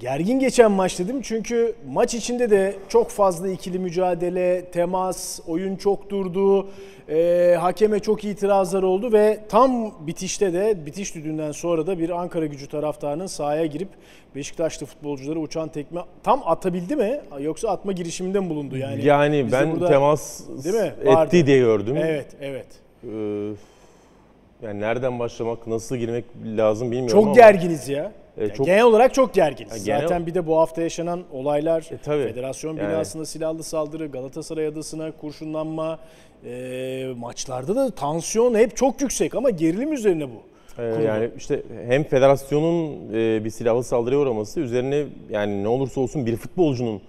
gergin geçen maç dedim. Çünkü maç içinde de çok fazla ikili mücadele, temas, oyun çok durdu. E, hakeme çok itirazlar oldu ve tam bitişte de bitiş düdüğünden sonra da bir Ankara gücü taraftarının sahaya girip Beşiktaşlı futbolcuları uçan tekme tam atabildi mi yoksa atma girişiminde mi bulundu yani? Yani ben burada- temas Değil mi? Vardı. etti diye gördüm. Evet, evet. Ee, yani nereden başlamak, nasıl girmek lazım bilmiyorum Çok ama. gerginiz ya. E, çok- Genel olarak çok gerginiz. Ya genel- Zaten bir de bu hafta yaşanan olaylar, E, tabii. federasyon Yani. binasına silahlı saldırı, Galatasaray adasına kurşunlanma, e, maçlarda da tansiyon hep çok yüksek ama gerilim üzerine bu. Kurulu. yani işte hem federasyonun e, bir silahlı saldırıya uğraması üzerine yani ne olursa olsun bir futbolcunun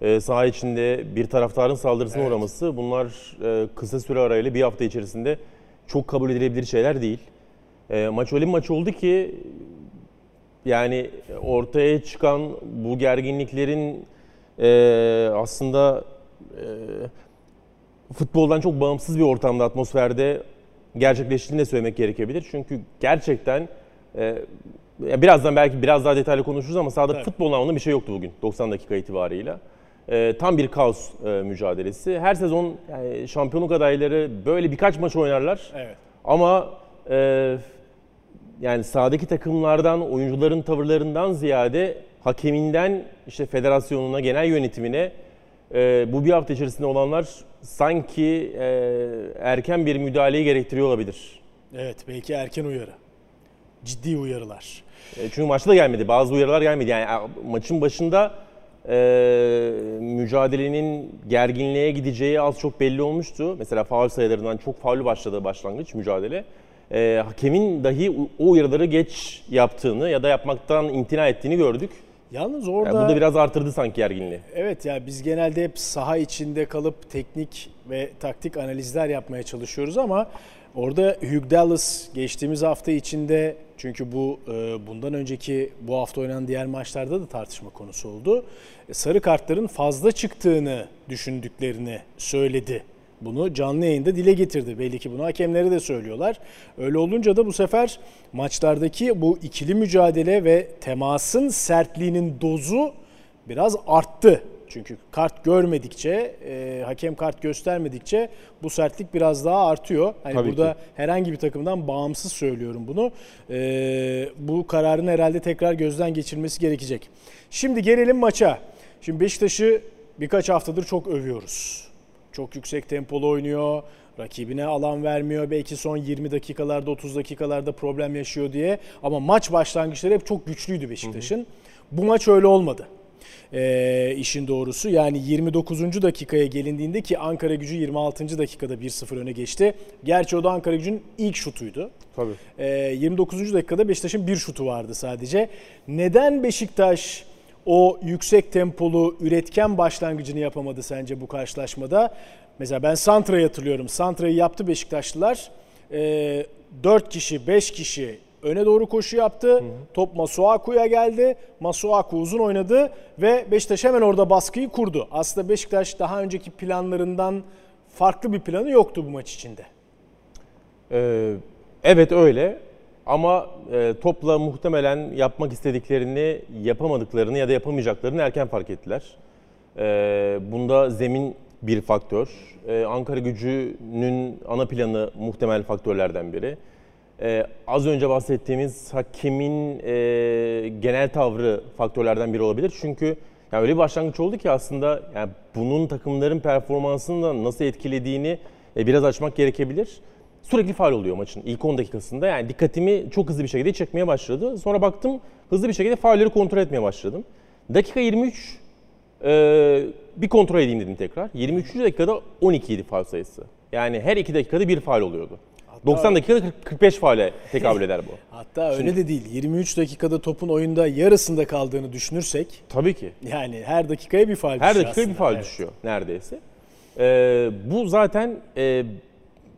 e, saha içinde bir taraftarın saldırısına Evet. uğraması bunlar e, kısa süre arayla bir hafta içerisinde çok kabul edilebilir şeyler değil. E, maç öyle bir maç oldu ki yani ortaya çıkan bu gerginliklerin e, aslında e, futboldan çok bağımsız bir ortamda, atmosferde gerçekleştiğini de söylemek gerekebilir. Çünkü gerçekten e, birazdan belki biraz daha detaylı konuşuruz ama sahada Tabii. futbol anlamında bir şey yoktu bugün 90 dakika itibarıyla. E, tam bir kaos e, mücadelesi. Her sezon yani şampiyonluk adayları böyle birkaç maç oynarlar. Evet. Ama e, yani sahadaki takımlardan, oyuncuların tavırlarından ziyade hakeminden işte federasyonuna, genel yönetimine e, bu bir hafta içerisinde olanlar sanki e, erken bir müdahaleyi gerektiriyor olabilir. Evet, belki erken uyarı. Ciddi uyarılar. E, çünkü maçta da gelmedi. Bazı uyarılar gelmedi. Yani maçın başında e, mücadelenin gerginliğe gideceği az çok belli olmuştu. Mesela faul sayılarından çok faulü başladı başlangıç mücadele. E, hakemin dahi o- uyarıları geç yaptığını ya da yapmaktan imtina ettiğini gördük. Yalnız Yani orada bu da biraz artırdı sanki gerginliği. Evet ya biz genelde hep saha içinde kalıp teknik ve taktik analizler yapmaya çalışıyoruz ama orada Hugh Dallas geçtiğimiz hafta içinde çünkü bu e, bundan önceki bu hafta oynanan diğer maçlarda da tartışma konusu oldu. E, Sarı kartların fazla çıktığını düşündüklerini söyledi. Bunu canlı yayında dile getirdi. Belli ki bunu hakemleri de söylüyorlar. Öyle olunca da bu sefer maçlardaki bu ikili mücadele ve temasın sertliğinin dozu biraz arttı. Çünkü kart görmedikçe, e, hakem kart göstermedikçe bu sertlik biraz daha artıyor. Hani Tabii burada ki. herhangi bir takımdan bağımsız söylüyorum bunu. E, bu kararın herhalde tekrar gözden geçirmesi gerekecek. Şimdi gelelim maça. Şimdi Beşiktaş'ı birkaç haftadır çok övüyoruz. Çok yüksek tempolu oynuyor. Rakibine alan vermiyor. Belki son 20 dakikalarda 30 dakikalarda problem yaşıyor diye. Ama maç başlangıçları hep çok güçlüydü Beşiktaş'ın. Bu maç öyle olmadı. Ee, işin doğrusu yani 29. dakikaya gelindiğinde ki Ankara gücü 26. dakikada 1-0 öne geçti. Gerçi o da Ankara gücünün ilk şutuydu. Tabii. Ee, 29. dakikada Beşiktaş'ın bir şutu vardı sadece. Neden Beşiktaş o yüksek tempolu üretken başlangıcını yapamadı sence bu karşılaşmada? Mesela ben Santra'yı hatırlıyorum. Santra'yı yaptı Beşiktaşlılar. Ee, 4 kişi, 5 kişi öne doğru koşu yaptı. Top Masuaku'ya geldi. Masuaku uzun oynadı ve Beşiktaş hemen orada baskıyı kurdu. Aslında Beşiktaş daha önceki planlarından farklı bir planı yoktu bu maç içinde. Ee, evet öyle ama e, topla muhtemelen yapmak istediklerini yapamadıklarını ya da yapamayacaklarını erken fark ettiler. Ee, bunda zemin bir faktör. Ee, Ankara gücünün ana planı muhtemel faktörlerden biri. Ee, az önce bahsettiğimiz hakemin e, genel tavrı faktörlerden biri olabilir. Çünkü yani öyle bir başlangıç oldu ki aslında yani bunun takımların performansını da nasıl etkilediğini e, biraz açmak gerekebilir. Sürekli faal oluyor maçın ilk 10 dakikasında. Yani dikkatimi çok hızlı bir şekilde çekmeye başladı. Sonra baktım hızlı bir şekilde faulleri kontrol etmeye başladım. Dakika 23 e, bir kontrol edeyim dedim tekrar. 23. dakikada 12 idi faul sayısı. Yani her 2 dakikada bir faul oluyordu. 90 dakikada 40 45 faale tekabül eder bu. Hatta öyle de değil. 23 dakikada topun oyunda yarısında kaldığını düşünürsek Tabii ki. yani her dakikaya bir faul Her düşüyor dakika bir aslında. faul Evet. düşüyor neredeyse. Ee, bu zaten e,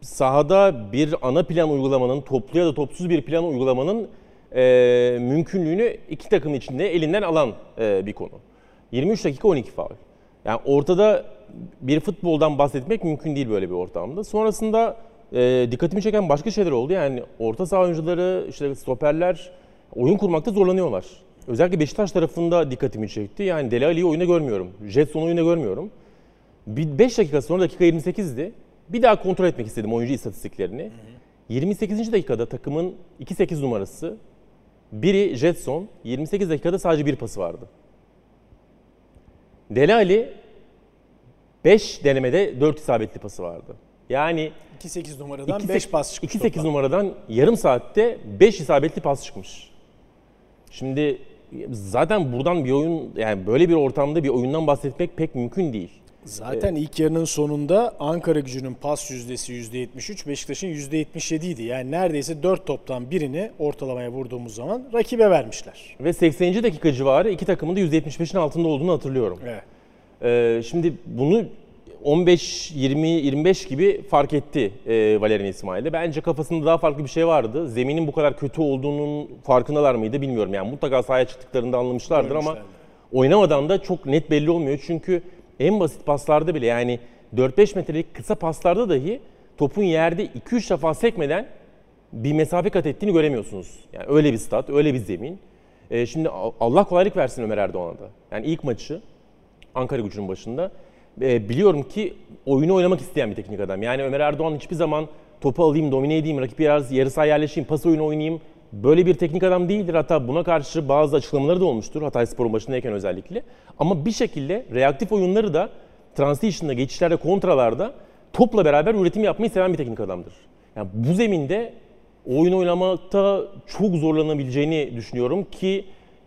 sahada bir ana plan uygulamanın, toplu ya da topsuz bir plan uygulamanın e, mümkünlüğünü iki takım içinde elinden alan e, bir konu. 23 dakika 12 faul. Yani ortada bir futboldan bahsetmek mümkün değil böyle bir ortamda. Sonrasında e, dikkatimi çeken başka şeyler oldu. Yani orta saha oyuncuları, işte stoperler oyun kurmakta zorlanıyorlar. özellikle Beşiktaş tarafında dikkatimi çekti. Yani Deli Ali'yi oyuna görmüyorum. Jetson'u oyuna görmüyorum. Bir 5 dakika sonra dakika 28'di. Bir daha kontrol etmek istedim oyuncu istatistiklerini. 28. dakikada takımın 2-8 numarası biri Jetson, 28 dakikada sadece bir pası vardı. Deli Ali 5 denemede 4 isabetli pası vardı. Yani 2-8 numaradan 2-8 5 pas çıkmış. 2-8 toplam. numaradan yarım saatte 5 isabetli pas çıkmış. Şimdi zaten buradan bir oyun yani böyle bir ortamda bir oyundan bahsetmek pek mümkün değil. Zaten ilk yarının sonunda Ankara gücünün pas yüzdesi %73, Beşiktaş'ın %77 idi. Yani neredeyse 4 toptan birini ortalamaya vurduğumuz zaman rakibe vermişler. Ve 80. dakika civarı iki takımın da %75'in altında olduğunu hatırlıyorum. Evet. Ee, şimdi bunu 15, 20, 25 gibi fark etti e, Valerian İsmail'de. Bence kafasında daha farklı bir şey vardı. Zeminin bu kadar kötü olduğunun farkındalar mıydı bilmiyorum. Yani mutlaka sahaya çıktıklarında anlamışlardır ama Görmüşlerdi. oynamadan da çok net belli olmuyor. Çünkü en basit paslarda bile yani 4-5 metrelik kısa paslarda dahi topun yerde 2-3 defa sekmeden bir mesafe kat ettiğini göremiyorsunuz. Yani öyle bir stat, öyle bir zemin. Ee, şimdi Allah kolaylık versin Ömer Erdoğan'a da. Yani ilk maçı Ankara gücünün başında. E, biliyorum ki oyunu oynamak isteyen bir teknik adam. Yani Ömer Erdoğan hiçbir zaman topu alayım, domine edeyim, rakip yarı, yarı yerleşeyim, pas oyunu oynayayım. Böyle bir teknik adam değildir. Hatta buna karşı bazı açıklamaları da olmuştur. Hatay Spor'un başındayken özellikle. Ama bir şekilde reaktif oyunları da transition'da, geçişlerde, kontralarda topla beraber üretim yapmayı seven bir teknik adamdır. Yani bu zeminde oyun oynamakta çok zorlanabileceğini düşünüyorum ki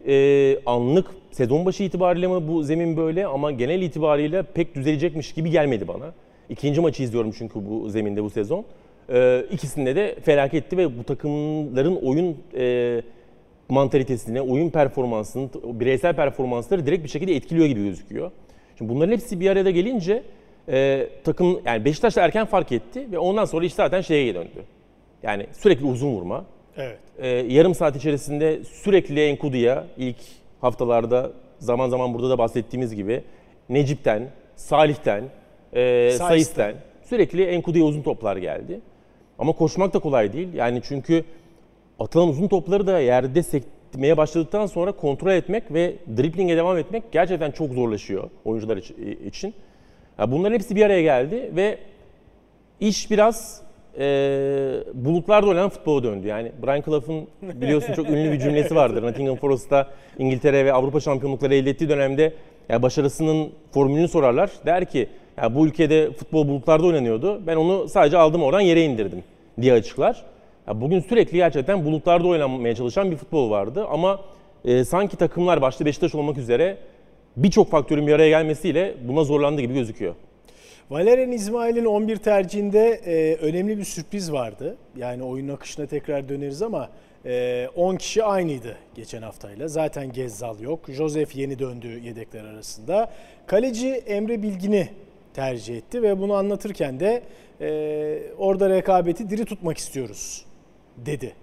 e, anlık sezon başı itibariyle mi bu zemin böyle ama genel itibariyle pek düzelecekmiş gibi gelmedi bana. İkinci maçı izliyorum çünkü bu zeminde bu sezon. E, ikisinde de felaketti ve bu takımların oyun e, mantalitesine, oyun performansını, bireysel performansları direkt bir şekilde etkiliyor gibi gözüküyor. Şimdi bunların hepsi bir arada gelince e, takım yani Beşiktaş da erken fark etti ve ondan sonra iş zaten şeye döndü. Yani sürekli uzun vurma, Evet. ee, yarım saat içerisinde sürekli Enkudu'ya ilk haftalarda zaman zaman burada da bahsettiğimiz gibi Necip'ten, Salih'ten, e. Sais'ten sürekli Enkudu'ya uzun toplar geldi. Ama koşmak da kolay değil. Yani çünkü atılan uzun topları da yerde sekmeye başladıktan sonra kontrol etmek ve driblinge devam etmek gerçekten çok zorlaşıyor oyuncular iç- için. Ya bunların hepsi bir araya geldi ve iş biraz e, bulutlarda oynanan futbola döndü. Yani Brian Clough'un biliyorsun çok ünlü bir cümlesi vardır. Nottingham Forest'ta İngiltere ve Avrupa şampiyonlukları elde ettiği dönemde ya başarısının formülünü sorarlar. Der ki ya bu ülkede futbol bulutlarda oynanıyordu. Ben onu sadece aldım oradan yere indirdim diye açıklar. Ya bugün sürekli gerçekten bulutlarda oynanmaya çalışan bir futbol vardı ama e, sanki takımlar başta Beşiktaş olmak üzere birçok faktörün bir araya gelmesiyle buna zorlandı gibi gözüküyor. Valerian İsmail'in 11 tercihinde e, önemli bir sürpriz vardı. Yani oyun akışına tekrar döneriz ama e, 10 kişi aynıydı geçen haftayla. Zaten Gezzal yok. Josef yeni döndü yedekler arasında. Kaleci Emre Bilgin'i tercih etti ve bunu anlatırken de e, orada rekabeti diri tutmak istiyoruz dedi.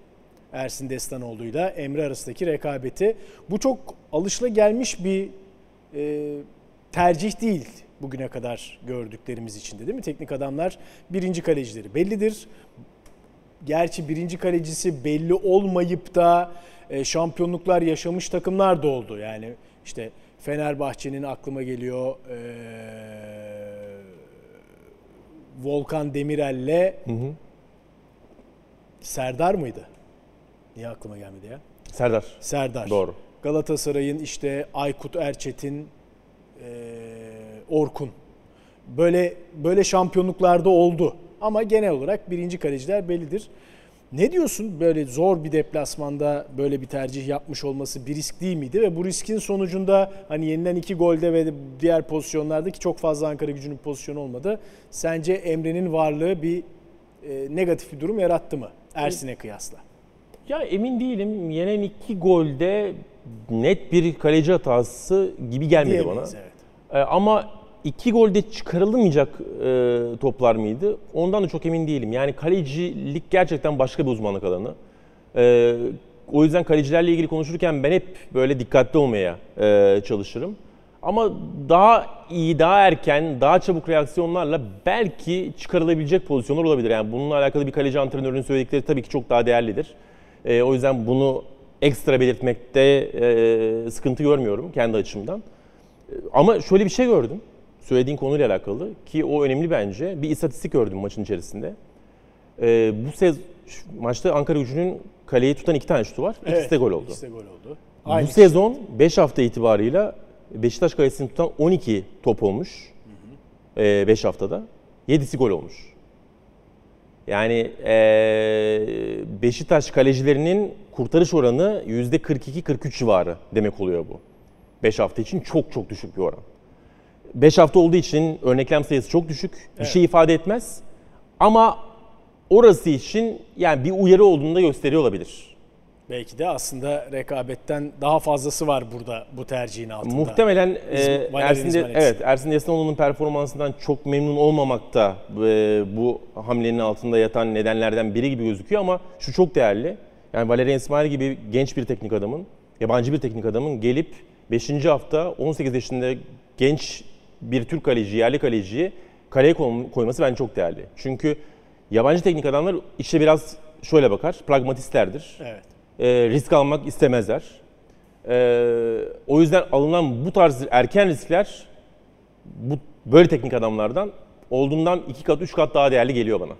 Ersin Destanoğlu'yla Emre arasındaki rekabeti. Bu çok alışılagelmiş bir e, tercih değil bugüne kadar gördüklerimiz içinde değil mi? Teknik adamlar birinci kalecileri bellidir. Gerçi birinci kalecisi belli olmayıp da e, şampiyonluklar yaşamış takımlar da oldu. Yani işte Fenerbahçe'nin aklıma geliyor e, Volkan Demirel'le Serdar mıydı? Niye aklıma gelmedi ya? Serdar. Serdar. Doğru. Galatasaray'ın işte Aykut Erçetin, e, Orkun. Böyle böyle şampiyonluklarda oldu. Ama genel olarak birinci kaleciler bellidir. Ne diyorsun böyle zor bir deplasmanda böyle bir tercih yapmış olması bir risk değil miydi? Ve bu riskin sonucunda hani yenilen iki golde ve diğer pozisyonlarda ki çok fazla Ankara gücünün pozisyonu olmadı. Sence Emre'nin varlığı bir e, negatif bir durum yarattı mı Ersin'e kıyasla? Ya emin değilim. Yenen iki golde net bir kaleci hatası gibi gelmedi bana. Evet. Ee, ama iki golde çıkarılamayacak e, toplar mıydı? Ondan da çok emin değilim. Yani kalecilik gerçekten başka bir uzmanlık alanı. Ee, o yüzden kalecilerle ilgili konuşurken ben hep böyle dikkatli olmaya e, çalışırım. Ama daha iyi, daha erken, daha çabuk reaksiyonlarla belki çıkarılabilecek pozisyonlar olabilir. Yani bununla alakalı bir kaleci antrenörünün söyledikleri tabii ki çok daha değerlidir. Ee, o yüzden bunu ekstra belirtmekte e, sıkıntı görmüyorum kendi açımdan. E, Ama şöyle bir şey gördüm. Söylediğin konuyla alakalı ki o önemli bence. Bir istatistik gördüm maçın içerisinde. E, bu sez maçta Ankara Gücü'nün kaleyi tutan iki tane şutu var. İkisi de gol oldu. İkisi de gol oldu. Bu Aynı sezon 5 hafta itibarıyla Beşiktaş kalesini tutan 12 top olmuş. 5 haftada. 7'si gol olmuş. Yani eee, Beşiktaş kalecilerinin kurtarış oranı %42-43 civarı demek oluyor bu. 5 hafta için çok çok düşük bir oran. 5 hafta olduğu için örneklem sayısı çok düşük. Bir şey ifade etmez. Ama orası için yani bir uyarı olduğunu da gösteriyor olabilir. Belki de aslında rekabetten daha fazlası var burada bu tercihin altında. Muhtemelen e, Ersin, de, evet, Ersin Yasinoğlu'nun performansından çok memnun olmamakta e, bu hamlenin altında yatan nedenlerden biri gibi gözüküyor ama şu çok değerli. Yani Valerian İsmail gibi genç bir teknik adamın, yabancı bir teknik adamın gelip 5. hafta 18 yaşında genç bir Türk kaleci, yerli kaleciyi kaleye koy- koyması bence çok değerli. Çünkü yabancı teknik adamlar işe biraz şöyle bakar, pragmatistlerdir Evet. e, risk almak istemezler. E, o yüzden alınan bu tarz erken riskler bu böyle teknik adamlardan olduğundan iki kat üç kat daha değerli geliyor bana.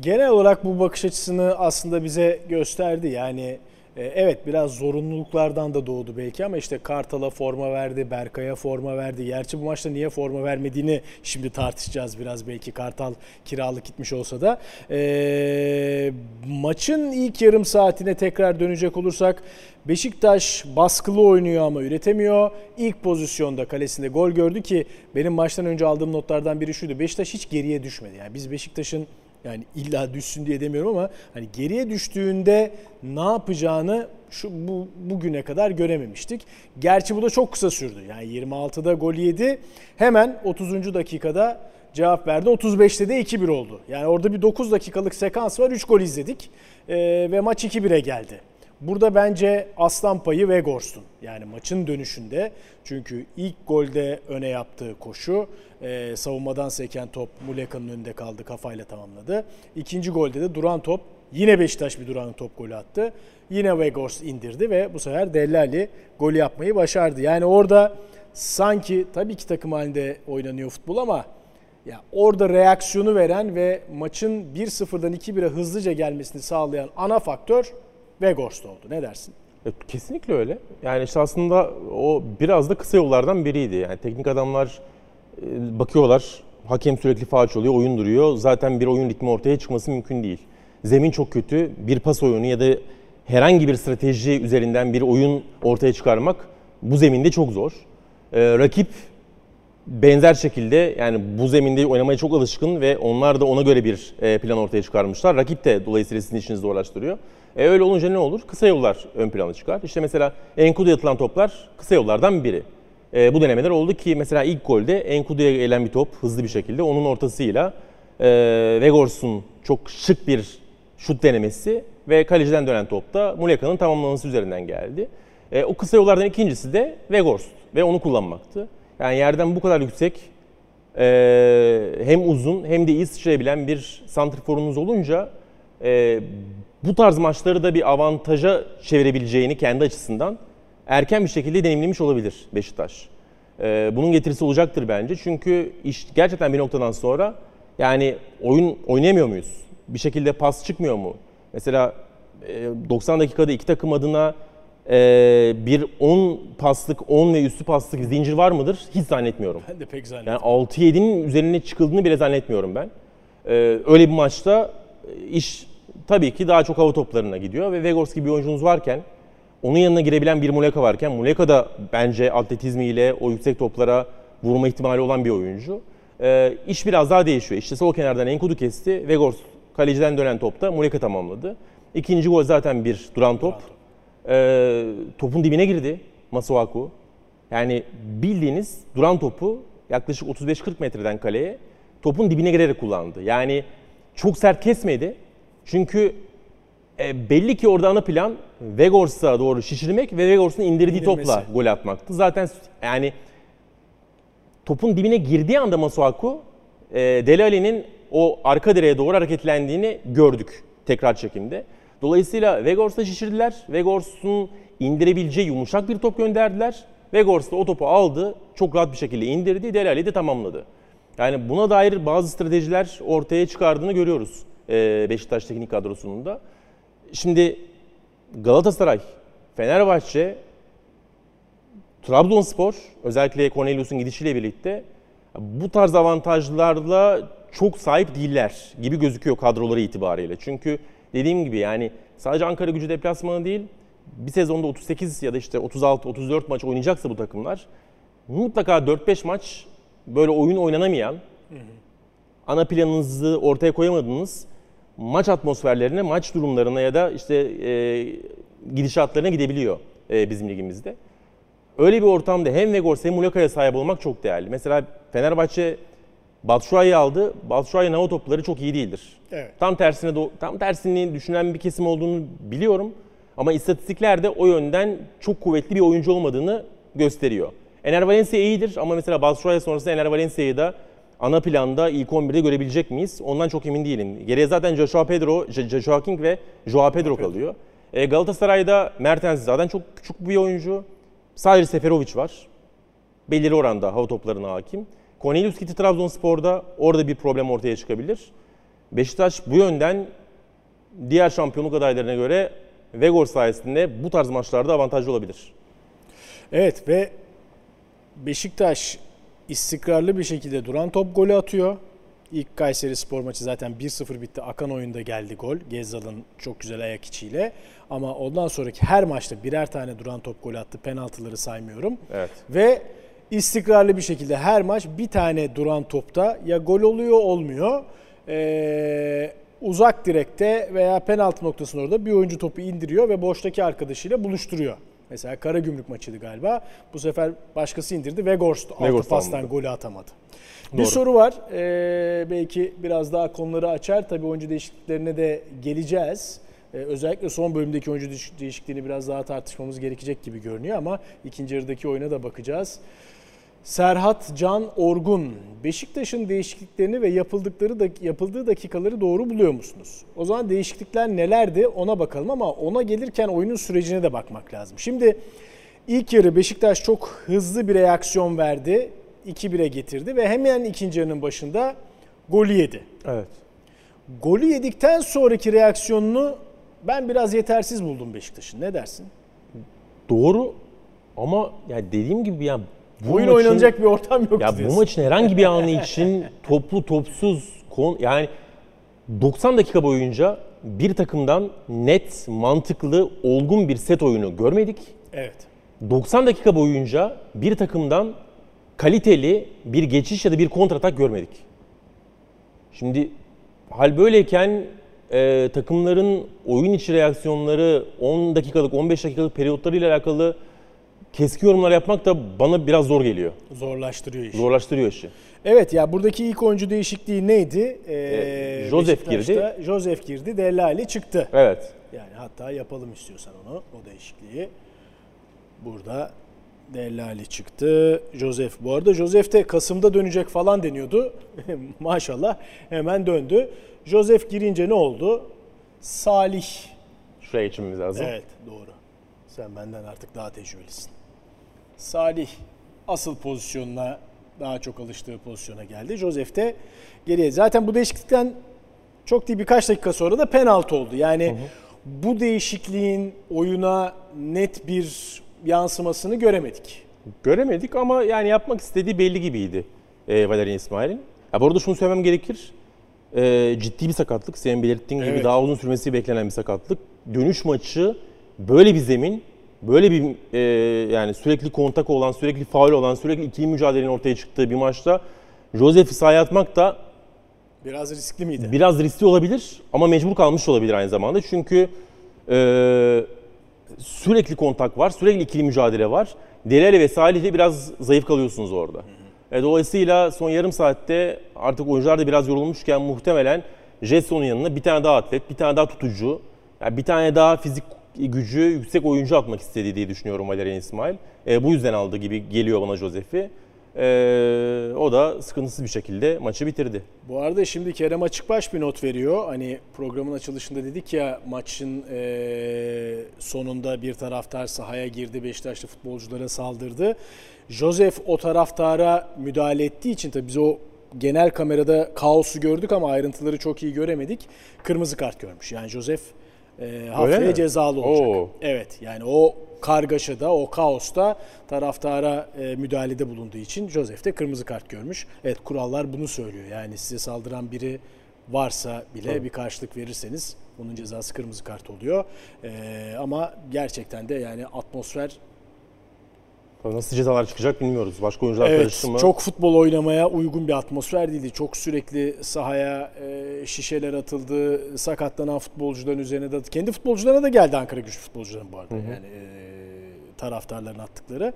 Genel olarak bu bakış açısını aslında bize gösterdi. Yani evet biraz zorunluluklardan da doğdu belki ama işte Kartal'a forma verdi, Berkay'a forma verdi. Gerçi bu maçta niye forma vermediğini şimdi tartışacağız biraz belki Kartal kiralık gitmiş olsa da. E, maçın ilk yarım saatine tekrar dönecek olursak Beşiktaş baskılı oynuyor ama üretemiyor. İlk pozisyonda kalesinde gol gördü ki benim maçtan önce aldığım notlardan biri şuydu. Beşiktaş hiç geriye düşmedi. Yani biz Beşiktaş'ın yani illa düşsün diye demiyorum ama hani geriye düştüğünde ne yapacağını şu bu bugüne kadar görememiştik. Gerçi bu da çok kısa sürdü. Yani 26'da gol yedi. Hemen 30. dakikada cevap verdi. 35'te de 2-1 oldu. Yani orada bir 9 dakikalık sekans var. 3 gol izledik. Ee, ve maç 2-1'e geldi. Burada bence aslan payı Vegors'un. Yani maçın dönüşünde çünkü ilk golde öne yaptığı koşu e, savunmadan seken top Muleka'nın önünde kaldı kafayla tamamladı. İkinci golde de duran top yine Beşiktaş bir duran top golü attı. Yine Vegors indirdi ve bu sefer Dellali golü yapmayı başardı. Yani orada sanki tabii ki takım halinde oynanıyor futbol ama ya orada reaksiyonu veren ve maçın 1-0'dan 2-1'e hızlıca gelmesini sağlayan ana faktör Vegors'ta oldu. Ne dersin? E, Kesinlikle öyle. Yani işte aslında o biraz da kısa yollardan biriydi. Yani teknik adamlar e, bakıyorlar, hakem sürekli faul oluyor, oyun duruyor. Zaten bir oyun ritmi ortaya çıkması mümkün değil. Zemin çok kötü, bir pas oyunu ya da herhangi bir strateji üzerinden bir oyun ortaya çıkarmak bu zeminde çok zor. E, rakip benzer şekilde yani bu zeminde oynamaya çok alışkın ve onlar da ona göre bir e, plan ortaya çıkarmışlar. Rakip de dolayısıyla sizin işinizi zorlaştırıyor. E, öyle olunca ne olur? Kısa yollar ön plana çıkar. İşte mesela Enkudu'ya atılan toplar kısa yollardan biri. E, bu denemeler oldu ki mesela ilk golde Enkudu'ya gelen bir top hızlı bir şekilde onun ortasıyla e, Vegors'un çok şık bir şut denemesi ve kaleciden dönen top da Muleka'nın tamamlaması üzerinden geldi. E, o kısa yollardan ikincisi de Vegors ve onu kullanmaktı. Yani yerden bu kadar yüksek e, hem uzun hem de iyi sıçrayabilen bir santrforunuz olunca e, bu tarz maçları da bir avantaja çevirebileceğini kendi açısından erken bir şekilde deneyimlemiş olabilir Beşiktaş. E, bunun getirisi olacaktır bence. Çünkü iş gerçekten bir noktadan sonra yani oyun oynayamıyor muyuz? Bir şekilde pas çıkmıyor mu? Mesela e, 90 dakikada iki takım adına e, bir 10 paslık, 10 ve üstü paslık zincir var mıdır? Hiç zannetmiyorum. Ben de pek zannetmiyorum. Yani 6-7'nin üzerine çıkıldığını bile zannetmiyorum ben. Ee, öyle bir maçta e, iş tabii ki daha çok hava toplarına gidiyor ve Vegors gibi bir oyuncunuz varken onun yanına girebilen bir Muleka varken Muleka da bence atletizmiyle o yüksek toplara vurma ihtimali olan bir oyuncu. Ee, iş biraz daha değişiyor. İşte sol kenardan Enkudu kesti. Vegors kaleciden dönen topta Muleka tamamladı. İkinci gol zaten bir duran top. Ee, topun dibine girdi Masuaku. Yani bildiğiniz duran topu yaklaşık 35-40 metreden kaleye topun dibine girerek kullandı. Yani çok sert kesmedi. Çünkü e, belli ki orada ana plan Vegors'a doğru şişirmek ve Vegors'un indirdiği İndirmesi. topla gol atmaktı. Zaten yani topun dibine girdiği anda Masuaku e, Alli'nin o arka direğe doğru hareketlendiğini gördük tekrar çekimde. Dolayısıyla Vegors'ta şişirdiler. Vegors'un indirebileceği yumuşak bir top gönderdiler. Vegors da o topu aldı. Çok rahat bir şekilde indirdi. Delali de tamamladı. Yani buna dair bazı stratejiler ortaya çıkardığını görüyoruz Beşiktaş teknik kadrosunun da. Şimdi Galatasaray, Fenerbahçe, Trabzonspor özellikle Cornelius'un gidişiyle birlikte bu tarz avantajlarla çok sahip değiller gibi gözüküyor kadroları itibariyle. Çünkü dediğim gibi yani sadece Ankara gücü deplasmanı değil bir sezonda 38 ya da işte 36-34 maç oynayacaksa bu takımlar mutlaka 4-5 maç böyle oyun oynanamayan ana planınızı ortaya koyamadığınız maç atmosferlerine, maç durumlarına ya da işte e, gidişatlarına gidebiliyor e, bizim ligimizde. Öyle bir ortamda hem Vegors hem Muleka'ya sahip olmak çok değerli. Mesela Fenerbahçe Batshuayi'yi aldı. Batshuayi'nin hava topları çok iyi değildir. Evet. Tam tersine tam tersini düşünen bir kesim olduğunu biliyorum. Ama istatistikler de o yönden çok kuvvetli bir oyuncu olmadığını gösteriyor. Ener Valencia iyidir ama mesela Batshuayi sonrasında Ener Valencia'yı da ana planda ilk 11'de görebilecek miyiz? Ondan çok emin değilim. Geriye zaten Joshua Pedro, Joshua King ve Joao Pedro kalıyor. E, Galatasaray'da Mertens zaten çok küçük bir oyuncu. Sadece Seferovic var. Belirli oranda hava toplarına hakim. Cornelius gitti Trabzonspor'da. Orada bir problem ortaya çıkabilir. Beşiktaş bu yönden diğer şampiyonluk adaylarına göre Vegor sayesinde bu tarz maçlarda avantajlı olabilir. Evet ve Beşiktaş istikrarlı bir şekilde duran top golü atıyor. İlk Kayseri Spor maçı zaten 1-0 bitti. Akan oyunda geldi gol. Gezzal'ın çok güzel ayak içiyle. Ama ondan sonraki her maçta birer tane duran top golü attı. Penaltıları saymıyorum. Evet. Ve istikrarlı bir şekilde her maç bir tane duran topta ya gol oluyor olmuyor. Ee, uzak direkte veya penaltı noktasının orada bir oyuncu topu indiriyor ve boştaki arkadaşıyla buluşturuyor. Mesela Karagümrük maçıydı galiba. Bu sefer başkası indirdi. Vegors altı pastan golü atamadı. Bir Doğru. soru var. Ee, belki biraz daha konuları açar. Tabii oyuncu değişikliklerine de geleceğiz. Ee, özellikle son bölümdeki oyuncu değiş- değişikliğini biraz daha tartışmamız gerekecek gibi görünüyor ama ikinci yarıdaki oyuna da bakacağız. Serhat Can Orgun, Beşiktaş'ın değişikliklerini ve yapıldıkları da, yapıldığı dakikaları doğru buluyor musunuz? O zaman değişiklikler nelerdi ona bakalım ama ona gelirken oyunun sürecine de bakmak lazım. Şimdi ilk yarı Beşiktaş çok hızlı bir reaksiyon verdi. 2-1'e getirdi ve hemen ikinci yarının başında golü yedi. Evet. Golü yedikten sonraki reaksiyonunu ben biraz yetersiz buldum Beşiktaş'ın. Ne dersin? Doğru ama ya dediğim gibi ya bu Oyun maçın- oynanacak bir ortam yok Ya bu diyorsun. maçın herhangi bir anı için toplu topsuz kon yani 90 dakika boyunca bir takımdan net, mantıklı, olgun bir set oyunu görmedik. Evet. 90 dakika boyunca bir takımdan kaliteli bir geçiş ya da bir kontratak görmedik. Şimdi hal böyleyken e, takımların oyun içi reaksiyonları 10 dakikalık 15 dakikalık periyotlarıyla alakalı keskin yorumlar yapmak da bana biraz zor geliyor. Zorlaştırıyor işi. Zorlaştırıyor işi. Evet ya buradaki ilk oyuncu değişikliği neydi? Ee, Ee, Joseph Beşiktaş'ta Joseph girdi, Dellali çıktı. Evet. Yani hatta yapalım istiyorsan onu, o değişikliği. Burada Dellali çıktı. Joseph bu arada Joseph de Kasım'da dönecek falan deniyordu. Maşallah hemen döndü. Joseph girince ne oldu? Salih. Şuraya geçmemiz lazım. Evet doğru. Sen benden artık daha tecrübelisin. Salih asıl pozisyonuna daha çok alıştığı pozisyona geldi. Joseph de geriye. Zaten bu değişiklikten çok değil birkaç dakika sonra da penaltı oldu. Yani bu değişikliğin oyuna net bir yansımasını göremedik. Göremedik ama yani yapmak istediği belli gibiydi e, Valerian İsmail'in. Ya bu arada şunu söylemem gerekir. E, ciddi bir sakatlık. Senin belirttiğin gibi Evet. daha uzun sürmesi beklenen bir sakatlık. Dönüş maçı böyle bir zemin, böyle bir e, yani sürekli kontak olan, sürekli faul olan, sürekli ikili mücadelenin ortaya çıktığı bir maçta Josef'i sahaya atmak da Biraz riskli miydi? biraz riskli olabilir ama mecbur kalmış olabilir aynı zamanda. Çünkü e, sürekli kontak var, sürekli ikili mücadele var. Delali ve Salih'le biraz zayıf kalıyorsunuz orada. E, dolayısıyla son yarım saatte artık oyuncular da biraz yorulmuşken muhtemelen Jetson'un yanına bir tane daha atlet, bir tane daha tutucu, yani bir tane daha fizik gücü yüksek oyuncu atmak istedi diye düşünüyorum Valerian İsmail. E, bu yüzden aldı gibi geliyor bana Josef'i. Ee, o da sıkıntısız bir şekilde maçı bitirdi. Bu arada şimdi Kerem Açıkbaş bir not veriyor. Hani programın açılışında dedik ya maçın eee, sonunda bir taraftar sahaya girdi, Beşiktaşlı futbolculara saldırdı. Josef o taraftara müdahale ettiği için tabii biz o genel kamerada kaosu gördük ama ayrıntıları çok iyi göremedik. Kırmızı kart görmüş. Yani Josef eee haftaya cezalı olacak. Oo. Evet yani o kargaşada, o kaosta taraftara e, müdahalede bulunduğu için Joseph de kırmızı kart görmüş. Evet kurallar bunu söylüyor. Yani size saldıran biri varsa bile Tabii. bir karşılık verirseniz bunun cezası kırmızı kart oluyor. E, ama gerçekten de yani atmosfer Nasıl cezalar çıkacak bilmiyoruz. Başka oyuncular Evet, karıştı mı? çok futbol oynamaya uygun bir atmosfer değildi. Çok sürekli sahaya e, şişeler atıldı, sakatlanan futbolcuların üzerine de kendi futbolcularına da geldi Ankara Güçlü futbolcuların bu arada. Yani e, taraftarların attıkları.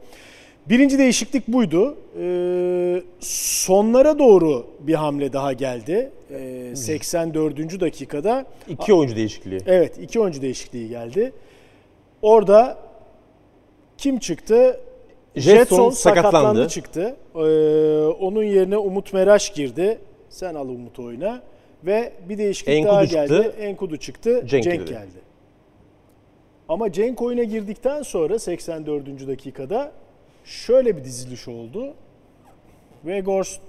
Birinci değişiklik buydu. E, sonlara doğru bir hamle daha geldi. E, 84. dakikada İki oyuncu değişikliği. Evet, iki oyuncu değişikliği geldi. Orada kim çıktı? Jetson sakatlandı, sakatlandı. çıktı. Ee, onun yerine Umut Meraş girdi. Sen al Umut oyuna. Ve bir değişiklik Enkudu daha çıktı. geldi. Enkudu çıktı. Cenk Cenk, girdi. geldi. Ama Cenk oyuna girdikten sonra 84. dakikada şöyle bir diziliş oldu. Weghorst,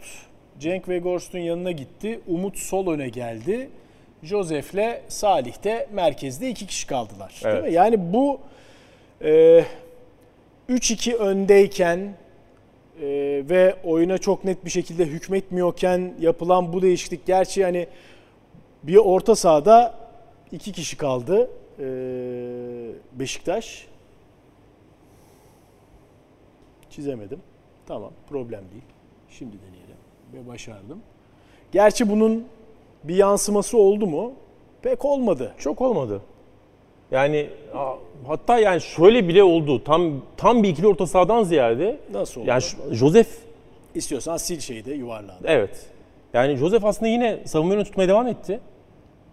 Cenk Weghorst'un yanına gitti. Umut sol öne geldi. Josef'le Salih de merkezde iki kişi kaldılar. Değil Evet. mi? Yani bu e, 3-2 öndeyken e, ve oyuna çok net bir şekilde hükmetmiyorken yapılan bu değişiklik gerçi yani bir orta sahada iki kişi kaldı e, Beşiktaş. Çizemedim. Tamam problem değil. Şimdi deneyelim ve başardım. Gerçi bunun bir yansıması oldu mu? Pek olmadı. Çok olmadı. Yani hatta yani şöyle bile oldu. Tam tam bir ikili orta sahadan ziyade Nasıl oldu? yani Josef İstiyorsan sil şeyi de yuvarlağı. evet. Yani Josef aslında yine savunma yönünü tutmaya devam etti.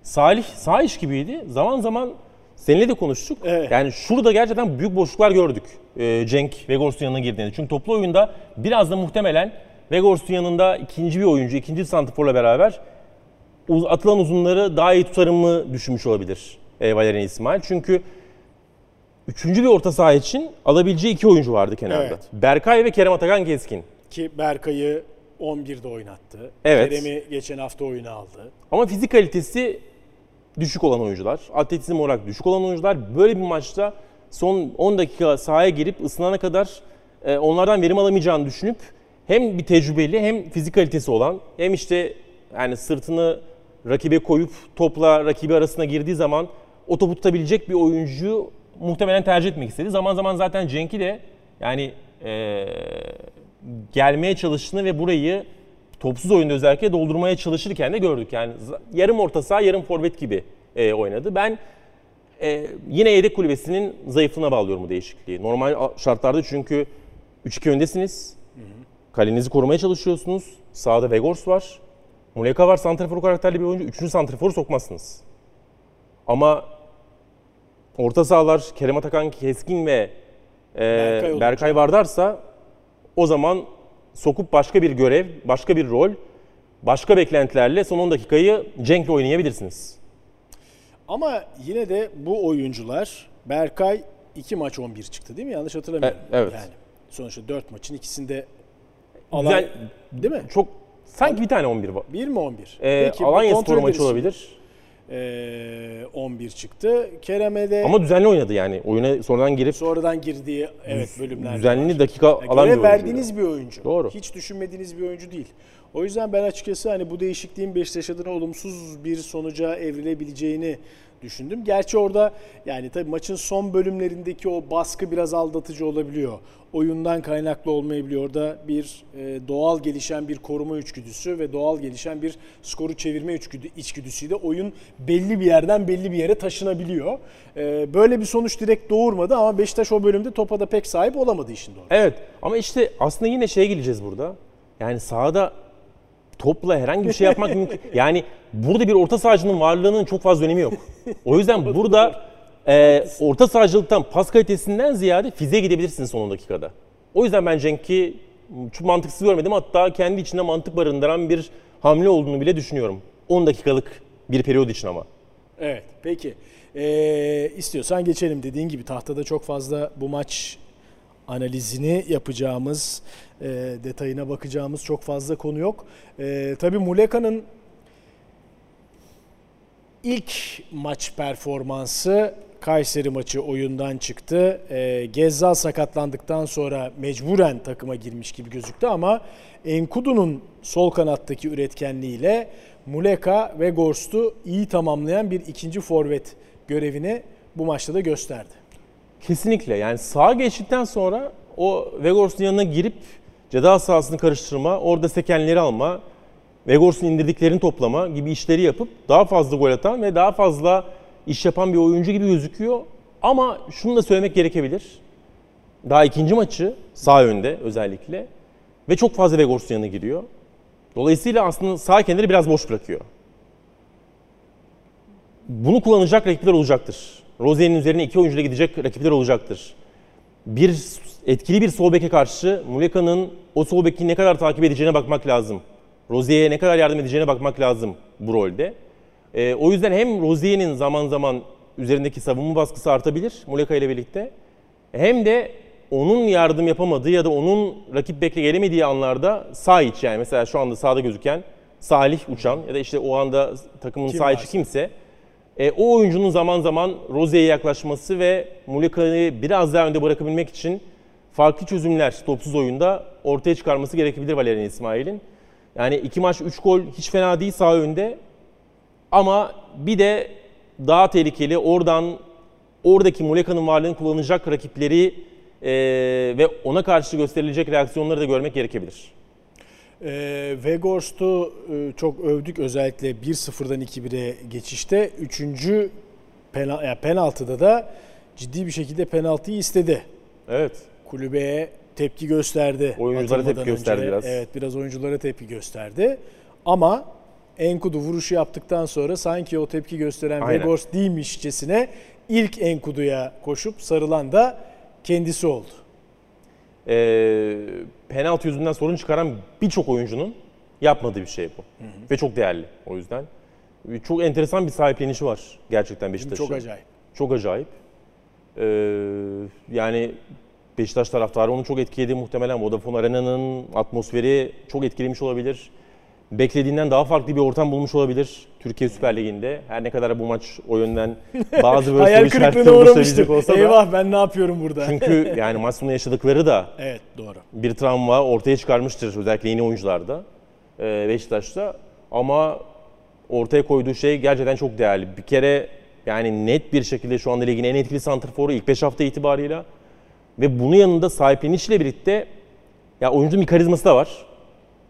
Salih sağ iş gibiydi. Zaman zaman seninle de konuştuk. Evet. Yani şurada gerçekten büyük boşluklar gördük. Ee, Cenk Vegors'un yanına girdiğinde. Çünkü toplu oyunda biraz da muhtemelen Vegors'un yanında ikinci bir oyuncu, ikinci santrforla beraber atılan uzunları daha iyi tutarım mı düşünmüş olabilir Valerian İsmail. Çünkü üçüncü bir orta saha için alabileceği iki oyuncu vardı kenarda. Evet. Berkay ve Kerem Atakan Keskin. Ki Berkay'ı 11'de oynattı. Evet. Kerem'i geçen hafta oyuna aldı. Ama fizik kalitesi düşük olan oyuncular, atletizm olarak düşük olan oyuncular böyle bir maçta son 10 dakika sahaya girip ısınana kadar e, onlardan verim alamayacağını düşünüp hem bir tecrübeli hem fizik kalitesi olan hem işte yani sırtını rakibe koyup topla rakibi arasına girdiği zaman o topu tutabilecek bir oyuncuyu muhtemelen tercih etmek istedi. Zaman zaman zaten Cenk'i de yani e, gelmeye çalıştığını ve burayı topsuz oyunda özellikle doldurmaya çalışırken de gördük. Yani yarım orta saha, yarım forvet gibi e, oynadı. Ben e, yine yedek kulübesinin zayıflığına bağlıyorum bu değişikliği. Normal şartlarda çünkü 3-2 öndesiniz. Kalenizi korumaya çalışıyorsunuz. Sağda Vegors var. Muleka var, santrafor karakterli bir oyuncu. Üçüncü santraforu sokmazsınız. Ama orta sahalar Kerem Atakan, Keskin ve e, Berkay Vardar'sa o zaman sokup başka bir görev, başka bir rol, başka beklentilerle son 10 dakikayı Cenk'le oynayabilirsiniz. Ama yine de bu oyuncular Berkay 2 maç 11 çıktı değil mi? Yanlış hatırlamıyorum. E- evet. Yani sonuçta 4 maçın ikisinde Güzel, alay, değil mi? çok sanki bir tane 11 var. 1 mi 11? Ee, bu Alanya Spor maçı olabilir. Ee, 11 çıktı. Kerem'e de Ama düzenli oynadı yani. Oyuna sonradan girip sonradan girdiği evet bölümler düzenli dakika Ya alan bir verdiğiniz bir oyuncu. Doğru. Hiç düşünmediğiniz bir oyuncu değil. O yüzden ben açıkçası hani bu değişikliğin Beşiktaş adına olumsuz bir sonuca evrilebileceğini düşündüm. Gerçi orada yani tabii maçın son bölümlerindeki o baskı biraz aldatıcı olabiliyor. Oyundan kaynaklı olmayabiliyor. Orada bir e, doğal gelişen bir koruma içgüdüsü ve doğal gelişen bir skoru çevirme içgüdü, içgüdüsüyle oyun belli bir yerden belli bir yere taşınabiliyor. E, böyle bir sonuç direkt doğurmadı ama Beşiktaş o bölümde topa da pek sahip olamadı işin doğrusu. Evet ama işte aslında yine şeye geleceğiz burada. Yani sahada topla herhangi bir şey yapmak mümkün. Yani burada bir orta sahacının varlığının çok fazla önemi yok. O yüzden burada e, orta sahacılıktan pas kalitesinden ziyade fiziğe gidebilirsiniz son 10 dakikada. O yüzden ben Cenk'i Çok mantıksız görmedim. Hatta kendi içinde mantık barındıran bir hamle olduğunu bile düşünüyorum. 10 dakikalık bir periyod için ama. Evet peki. Ee, istiyorsan geçelim dediğin gibi tahtada çok fazla bu maç analizini yapacağımız, e, detayına bakacağımız çok fazla konu yok. E, tabii Muleka'nın ilk maç performansı Kayseri maçı oyundan çıktı. E, Gezzal sakatlandıktan sonra mecburen takıma girmiş gibi gözüktü ama Enkudu'nun sol kanattaki üretkenliğiyle Muleka ve Gorst'u iyi tamamlayan bir ikinci forvet görevini bu maçta da gösterdi. Kesinlikle yani sağa geçtikten sonra o Vegors'un yanına girip ceza sahasını karıştırma, orada sekenleri alma, Vegors'un indirdiklerini toplama gibi işleri yapıp daha fazla gol atan ve daha fazla iş yapan bir oyuncu gibi gözüküyor. Ama şunu da söylemek gerekebilir. Daha ikinci maçı sağ önde özellikle ve çok fazla Vegors'un yanına giriyor. Dolayısıyla aslında sağ kenarı biraz boş bırakıyor. Bunu kullanacak rakipler olacaktır. Rozier'in üzerine iki oyuncuyla gidecek rakipler olacaktır. Bir etkili bir sol beke karşı Muleka'nın o sol beki ne kadar takip edeceğine bakmak lazım. Rozier'e ne kadar yardım edeceğine bakmak lazım bu rolde. Ee, o yüzden hem Rozier'in zaman zaman üzerindeki savunma baskısı artabilir Muleka ile birlikte. Hem de onun yardım yapamadığı ya da onun rakip bekle gelemediği anlarda sağ iç yani mesela şu anda sağda gözüken Salih Uçan ya da işte o anda takımın Kim sağ içi varsa. kimse e, o oyuncunun zaman zaman Rozier'e yaklaşması ve Muleka'yı biraz daha önde bırakabilmek için farklı çözümler topsuz oyunda ortaya çıkarması gerekebilir Valerian İsmail'in. Yani iki maç 3 gol hiç fena değil sağ önde. Ama bir de daha tehlikeli oradan oradaki Muleka'nın varlığını kullanacak rakipleri e, ve ona karşı gösterilecek reaksiyonları da görmek gerekebilir. E, Vegorst'u e, çok övdük özellikle 1-0'dan 2-1'e geçişte. Üçüncü pena, ya penaltıda da ciddi bir şekilde penaltıyı istedi. Evet. Kulübeye tepki gösterdi. Oyunculara tepki gösterdi biraz. Evet biraz oyunculara tepki gösterdi. Ama Enkudu vuruşu yaptıktan sonra sanki o tepki gösteren Aynen. Vegors değilmişçesine ilk Enkudu'ya koşup sarılan da kendisi oldu. E, penaltı yüzünden sorun çıkaran birçok oyuncunun yapmadığı bir şey bu. Ve çok değerli o yüzden. Çok enteresan bir sahiplenişi var gerçekten Beşiktaş'ın. Çok acayip. Çok acayip. Ee, yani Beşiktaş taraftarı onu çok etkiledi muhtemelen. Vodafone Arena'nın atmosferi çok etkilemiş olabilir. Beklediğinden daha farklı bir ortam bulmuş olabilir Türkiye Süper Ligi'nde. Her ne kadar bu maç o yönden bazı böyle Hayal kırıklığına uğramıştır. olsa da. Eyvah ben ne yapıyorum burada? Çünkü yani maç sonu yaşadıkları da evet doğru. bir travma ortaya çıkarmıştır özellikle yeni oyuncularda e, Beşiktaş'ta. Ama ortaya koyduğu şey gerçekten çok değerli. Bir kere yani net bir şekilde şu anda ligin en etkili santrforu ilk 5 hafta itibarıyla. Ve bunun yanında sahiplenişle birlikte ya oyuncunun bir karizması da var.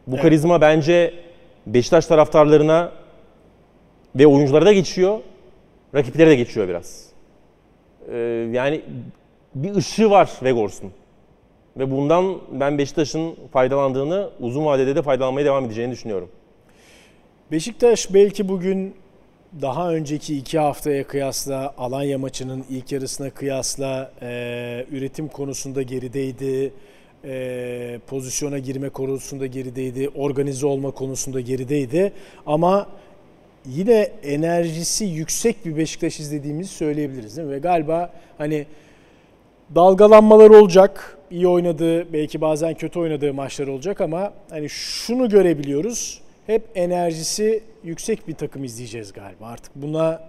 Bu Evet. karizma bence Beşiktaş taraftarlarına ve oyunculara da geçiyor. Rakiplere de geçiyor biraz. Ee, yani bir ışığı var Vegors'un. Ve bundan ben Beşiktaş'ın faydalandığını, uzun vadede de faydalanmaya devam edeceğini düşünüyorum. Beşiktaş belki bugün daha önceki iki haftaya kıyasla Alanya maçının ilk yarısına kıyasla e, üretim konusunda gerideydi. E, pozisyona girme konusunda gerideydi. Organize olma konusunda gerideydi. Ama yine enerjisi yüksek bir Beşiktaş izlediğimizi söyleyebiliriz değil mi? Ve galiba hani dalgalanmalar olacak. İyi oynadığı, belki bazen kötü oynadığı maçlar olacak ama hani şunu görebiliyoruz. Hep enerjisi yüksek bir takım izleyeceğiz galiba. Artık buna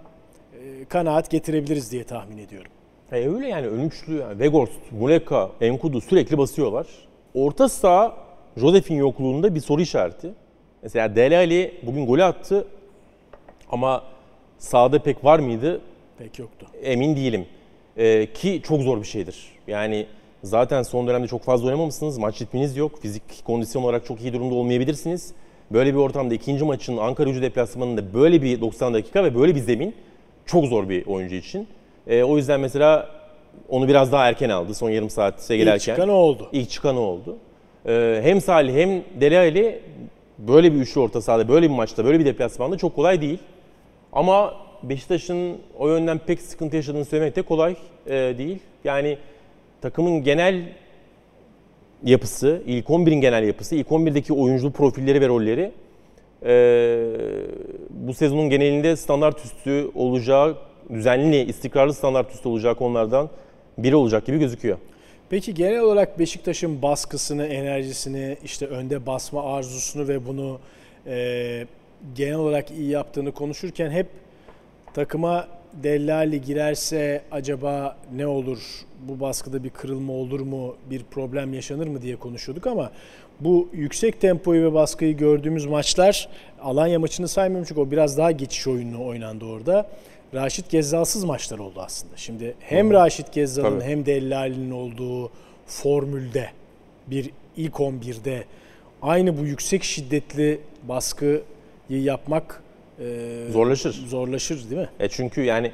e, kanaat getirebiliriz diye tahmin ediyorum. E öyle yani ön üçlü yani Vegors, Muleka, Enkudu sürekli basıyorlar. Orta saha Josef'in yokluğunda bir soru işareti. Mesela Dele Ali bugün golü attı ama sahada pek var mıydı Pek yoktu. emin değilim. Ee, ki çok zor bir şeydir. Yani zaten son dönemde çok fazla oynamamışsınız. Maç ritminiz yok. Fizik kondisyon olarak çok iyi durumda olmayabilirsiniz. Böyle bir ortamda ikinci maçın Ankara gücü deplasmanında böyle bir 90 dakika ve böyle bir zemin çok zor bir oyuncu için. Ee, o yüzden mesela onu biraz daha erken aldı son yarım saate gelerken. İlk çıkan o oldu. İlk çıkan o oldu. Ee, hem Salih hem Dele Ali böyle bir üçlü orta sahada, böyle bir maçta, böyle bir deplasmanda çok kolay değil. Ama Beşiktaş'ın o yönden pek sıkıntı yaşadığını söylemek de kolay e, değil. Yani takımın genel yapısı, ilk 11'in genel yapısı, ilk 11'deki oyuncu profilleri ve rolleri e, bu sezonun genelinde standart üstü olacağı, düzenli, istikrarlı standart üstü olacağı konulardan biri olacak gibi gözüküyor. Peki genel olarak Beşiktaş'ın baskısını, enerjisini, işte önde basma arzusunu ve bunu e, genel olarak iyi yaptığını konuşurken hep takıma Dellali girerse acaba ne olur? Bu baskıda bir kırılma olur mu? Bir problem yaşanır mı diye konuşuyorduk ama bu yüksek tempoyu ve baskıyı gördüğümüz maçlar Alanya maçını saymıyorum çünkü o biraz daha geçiş oyunu oynandı orada. Raşit Gezzal'sız maçlar oldu aslında. Şimdi hem Raşit Gezzal'ın hem Dellali'nin olduğu formülde bir ilk 11'de aynı bu yüksek şiddetli baskıyı yapmak e, Zorlaşır. zorlaşır değil mi? E çünkü yani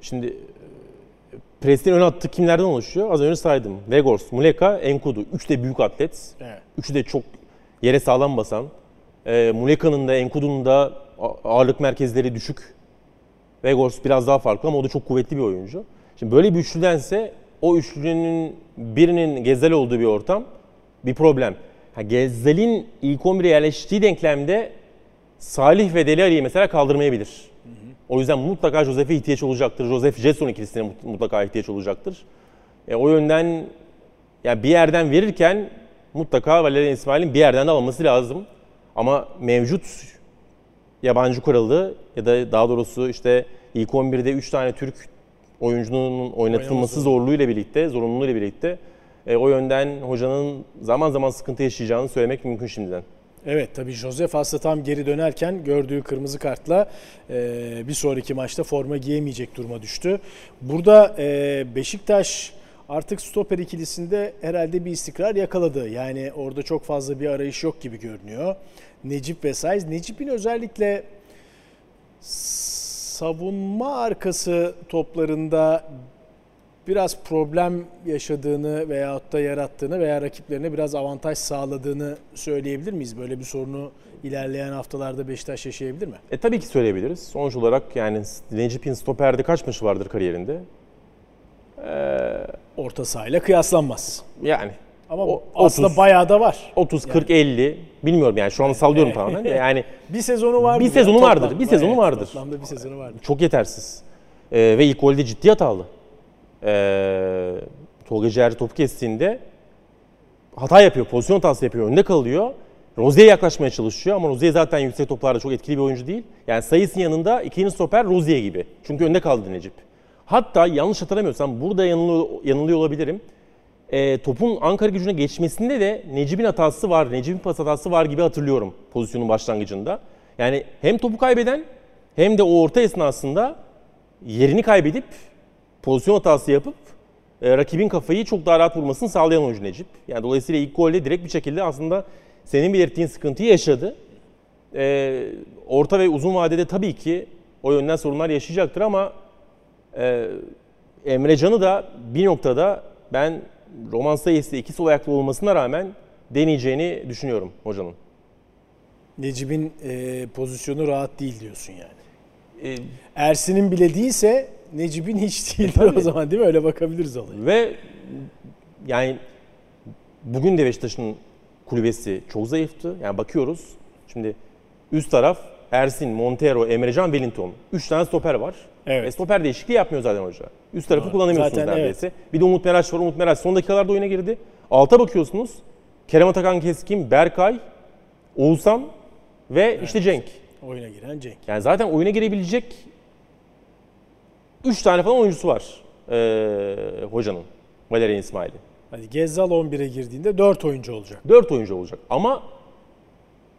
şimdi e, Pres'in ön hattı kimlerden oluşuyor? Az önce saydım. Vegors, Muleka, Enkudu. Üç de büyük atlet. Evet. Üçü de çok yere sağlam basan. E, Muleka'nın da Enkudu'nun da ağırlık merkezleri düşük. Vegors biraz daha farklı ama o da çok kuvvetli bir oyuncu. Şimdi böyle bir üçlüdense o üçlünün birinin Gezel olduğu bir ortam bir problem. Ha, Gezel'in ilk 11'e yerleştiği denklemde Salih ve Deli Ali'yi mesela kaldırmayabilir. O yüzden mutlaka Josef'e ihtiyaç olacaktır. Josef Jetson ikilisine mut- mutlaka ihtiyaç olacaktır. E, o yönden yani bir yerden verirken mutlaka Valerian İsmail'in bir yerden de alınması lazım. Ama mevcut yabancı kuralı ya da daha doğrusu işte ilk 11'de 3 tane Türk oyuncunun oynatılması zorluğuyla birlikte, zorunluluğuyla birlikte e, o yönden hocanın zaman zaman sıkıntı yaşayacağını söylemek mümkün şimdiden. Evet tabii Josef aslında tam geri dönerken gördüğü kırmızı kartla e, bir sonraki maçta forma giyemeyecek duruma düştü. Burada e, Beşiktaş artık stoper ikilisinde herhalde bir istikrar yakaladı. Yani orada çok fazla bir arayış yok gibi görünüyor. Necip ve Saiz. Necip'in özellikle savunma arkası toplarında biraz problem yaşadığını veyahut da yarattığını veya rakiplerine biraz avantaj sağladığını söyleyebilir miyiz? Böyle bir sorunu ilerleyen haftalarda Beşiktaş yaşayabilir mi? E tabii ki söyleyebiliriz. Sonuç olarak yani Necip'in stoperde kaç maçı vardır kariyerinde? Orta sahayla kıyaslanmaz. Yani Ama O- aslında 30. bayağı da var. 30, 40, 50 bilmiyorum yani şu anda sallıyorum Evet. tamamen. Yani Bir sezonu vardır. Bir sezonu vardır, bir sezonu vardır. Toplamda bir sezonu vardır. çok yetersiz. Ee, ve ilk golde ciddi hatalı. Ee, Tolga Ciğer topu kestiğinde hata yapıyor, pozisyon hatası yapıyor, önde kalıyor. Rozier'e yaklaşmaya çalışıyor ama Rozier zaten yüksek toplarda çok etkili bir oyuncu değil. Yani sayısının yanında ikinci stoper Rozier gibi. Çünkü önde kaldı Necip. Hatta yanlış hatırlamıyorsam burada yanılıyor, yanılıyor olabilirim. Ee, topun Ankara gücüne geçmesinde de Necip'in hatası var, Necip'in pas hatası var gibi hatırlıyorum pozisyonun başlangıcında. Yani hem topu kaybeden hem de o orta esnasında yerini kaybedip pozisyon hatası yapıp e, rakibin kafayı çok daha rahat vurmasını sağlayan oyuncu Necip. Yani dolayısıyla ilk golde direkt bir şekilde aslında senin belirttiğin sıkıntıyı yaşadı. E, orta ve uzun vadede tabii ki o yönden sorunlar yaşayacaktır ama e, Emre Can'ı da bir noktada ben roman sayısı iki sol ayaklı olmasına rağmen deneyeceğini düşünüyorum hocanın. Necip'in e, pozisyonu rahat değil diyorsun yani. E, Ersin'in bile değilse Necip'in hiç değildir tabii. o zaman değil mi? Öyle bakabiliriz olaya. Ve yani bugün de Beşiktaş'ın kulübesi çok zayıftı. Yani bakıyoruz. Şimdi üst taraf Ersin, Montero, Emrecan, Wellington. Üç tane stoper var. Evet. E, stoper değişikliği yapmıyor zaten hoca. Üst tarafı Doğru. kullanamıyorsunuz Zaten neredeyse. Bir de Umut Meraş var. Umut Meraş son dakikalarda oyuna girdi. Alta bakıyorsunuz. Kerem Atakan Keskin, Berkay, Oğuzhan ve işte Cenk. Oyuna giren Cenk. Yani zaten oyuna girebilecek 3 tane falan oyuncusu var ee, hocanın. Valerian İsmail'in. Hadi Gezzal 11'e girdiğinde 4 oyuncu olacak. 4 oyuncu olacak ama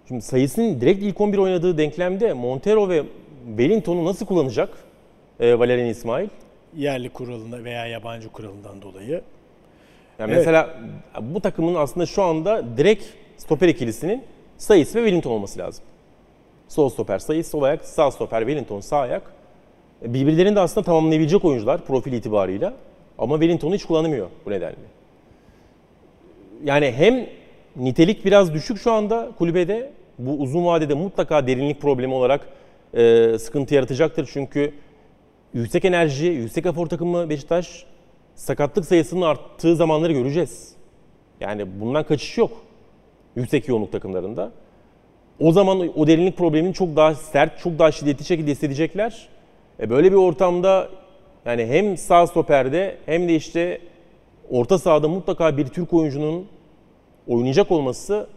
şimdi sayısının direkt ilk 11 oynadığı denklemde Montero ve Wellington'u nasıl kullanacak ee, Valerian İsmail? Yerli kuralında veya yabancı kuralından dolayı. Yani Evet. mesela bu takımın aslında şu anda direkt stoper ikilisinin Sayıs ve Wellington olması lazım. Sol stoper Sayıs, sol ayak, sağ stoper Wellington, sağ ayak. Birbirlerini de aslında tamamlayabilecek oyuncular profil itibarıyla. Ama Wellington'u hiç kullanamıyor bu nedenle. Yani hem nitelik biraz düşük şu anda kulübede. Bu uzun vadede mutlaka derinlik problemi olarak e, sıkıntı yaratacaktır. Çünkü yüksek enerji, yüksek efor takımı Beşiktaş sakatlık sayısının arttığı zamanları göreceğiz. Yani bundan kaçış yok. Yüksek yoğunluk takımlarında. O zaman o derinlik problemini çok daha sert, çok daha şiddetli şekilde hissedecekler. E böyle bir ortamda yani hem sağ stoperde hem de işte orta sahada mutlaka bir Türk oyuncunun oynayacak olması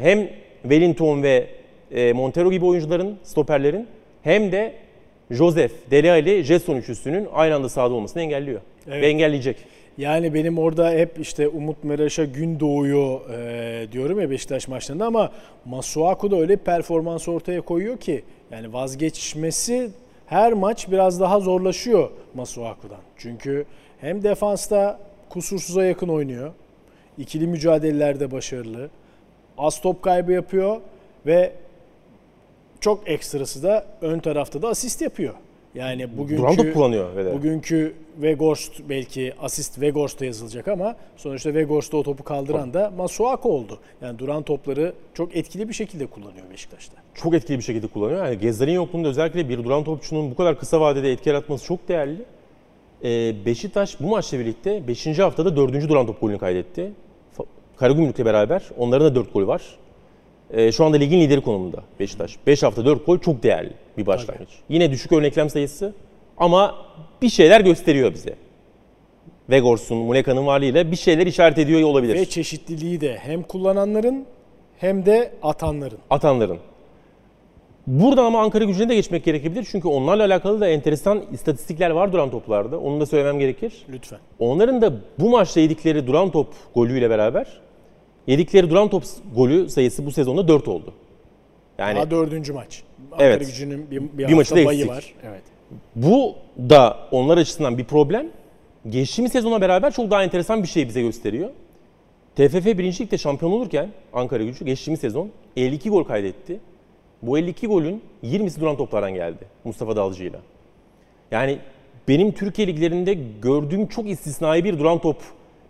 hem Wellington ve e, Montero gibi oyuncuların, stoperlerin hem de Joseph, Dele Alli, Jetson üçlüsünün aynı anda sahada olmasını engelliyor. Evet. Ve engelleyecek. Yani benim orada hep işte Umut Meraş'a gün doğuyor e, diyorum ya Beşiktaş maçlarında ama Masuaku da öyle bir performans ortaya koyuyor ki yani vazgeçmesi her maç biraz daha zorlaşıyor Masuaku'dan. Çünkü hem defansta kusursuza yakın oynuyor. ikili mücadelelerde başarılı. Az top kaybı yapıyor ve çok ekstrası da ön tarafta da asist yapıyor. Yani bugünkü Duran top kullanıyor. Ve de. Bugünkü Vegorst belki asist Vegorst'a yazılacak ama sonuçta Vegorst'ta o topu kaldıran da Masuaku oldu. Yani duran topları çok etkili bir şekilde kullanıyor Beşiktaş'ta. çok etkili bir şekilde kullanıyor. Yani Gezzal'in yokluğunda özellikle bir duran topçunun bu kadar kısa vadede etki yaratması çok değerli. Ee, Beşiktaş bu maçla birlikte 5. haftada 4. duran top golünü kaydetti. Karagümrük'le beraber onların da 4 golü var. Ee, şu anda ligin lideri konumunda Beşiktaş. 5 hafta 4 gol çok değerli bir başlangıç. Yine düşük örneklem sayısı ama bir şeyler gösteriyor bize. Vegors'un, Muleka'nın varlığıyla bir şeyler işaret ediyor olabilir. Ve çeşitliliği de hem kullananların hem de atanların. atanların. Buradan ama Ankara gücüne de geçmek gerekebilir. Çünkü onlarla alakalı da enteresan istatistikler var duran toplarda. Onu da söylemem gerekir. Lütfen. Onların da bu maçta yedikleri duran top golüyle beraber yedikleri duran top golü sayısı bu sezonda 4 oldu. Yani Daha dördüncü maç. Ankara Evet. gücünün bir, bir, Bir maçı da bayı eksik. var. Evet. bu da onlar açısından bir problem. Geçtiğimiz sezona beraber çok daha enteresan bir şey bize gösteriyor. TFF 1. Lig'de şampiyon olurken Ankara gücü geçtiğimiz sezon 52 gol kaydetti. Bu 52 golün 20'si duran toplardan geldi Mustafa Dalcı'yla. Yani benim Türkiye liglerinde gördüğüm çok istisnai bir duran top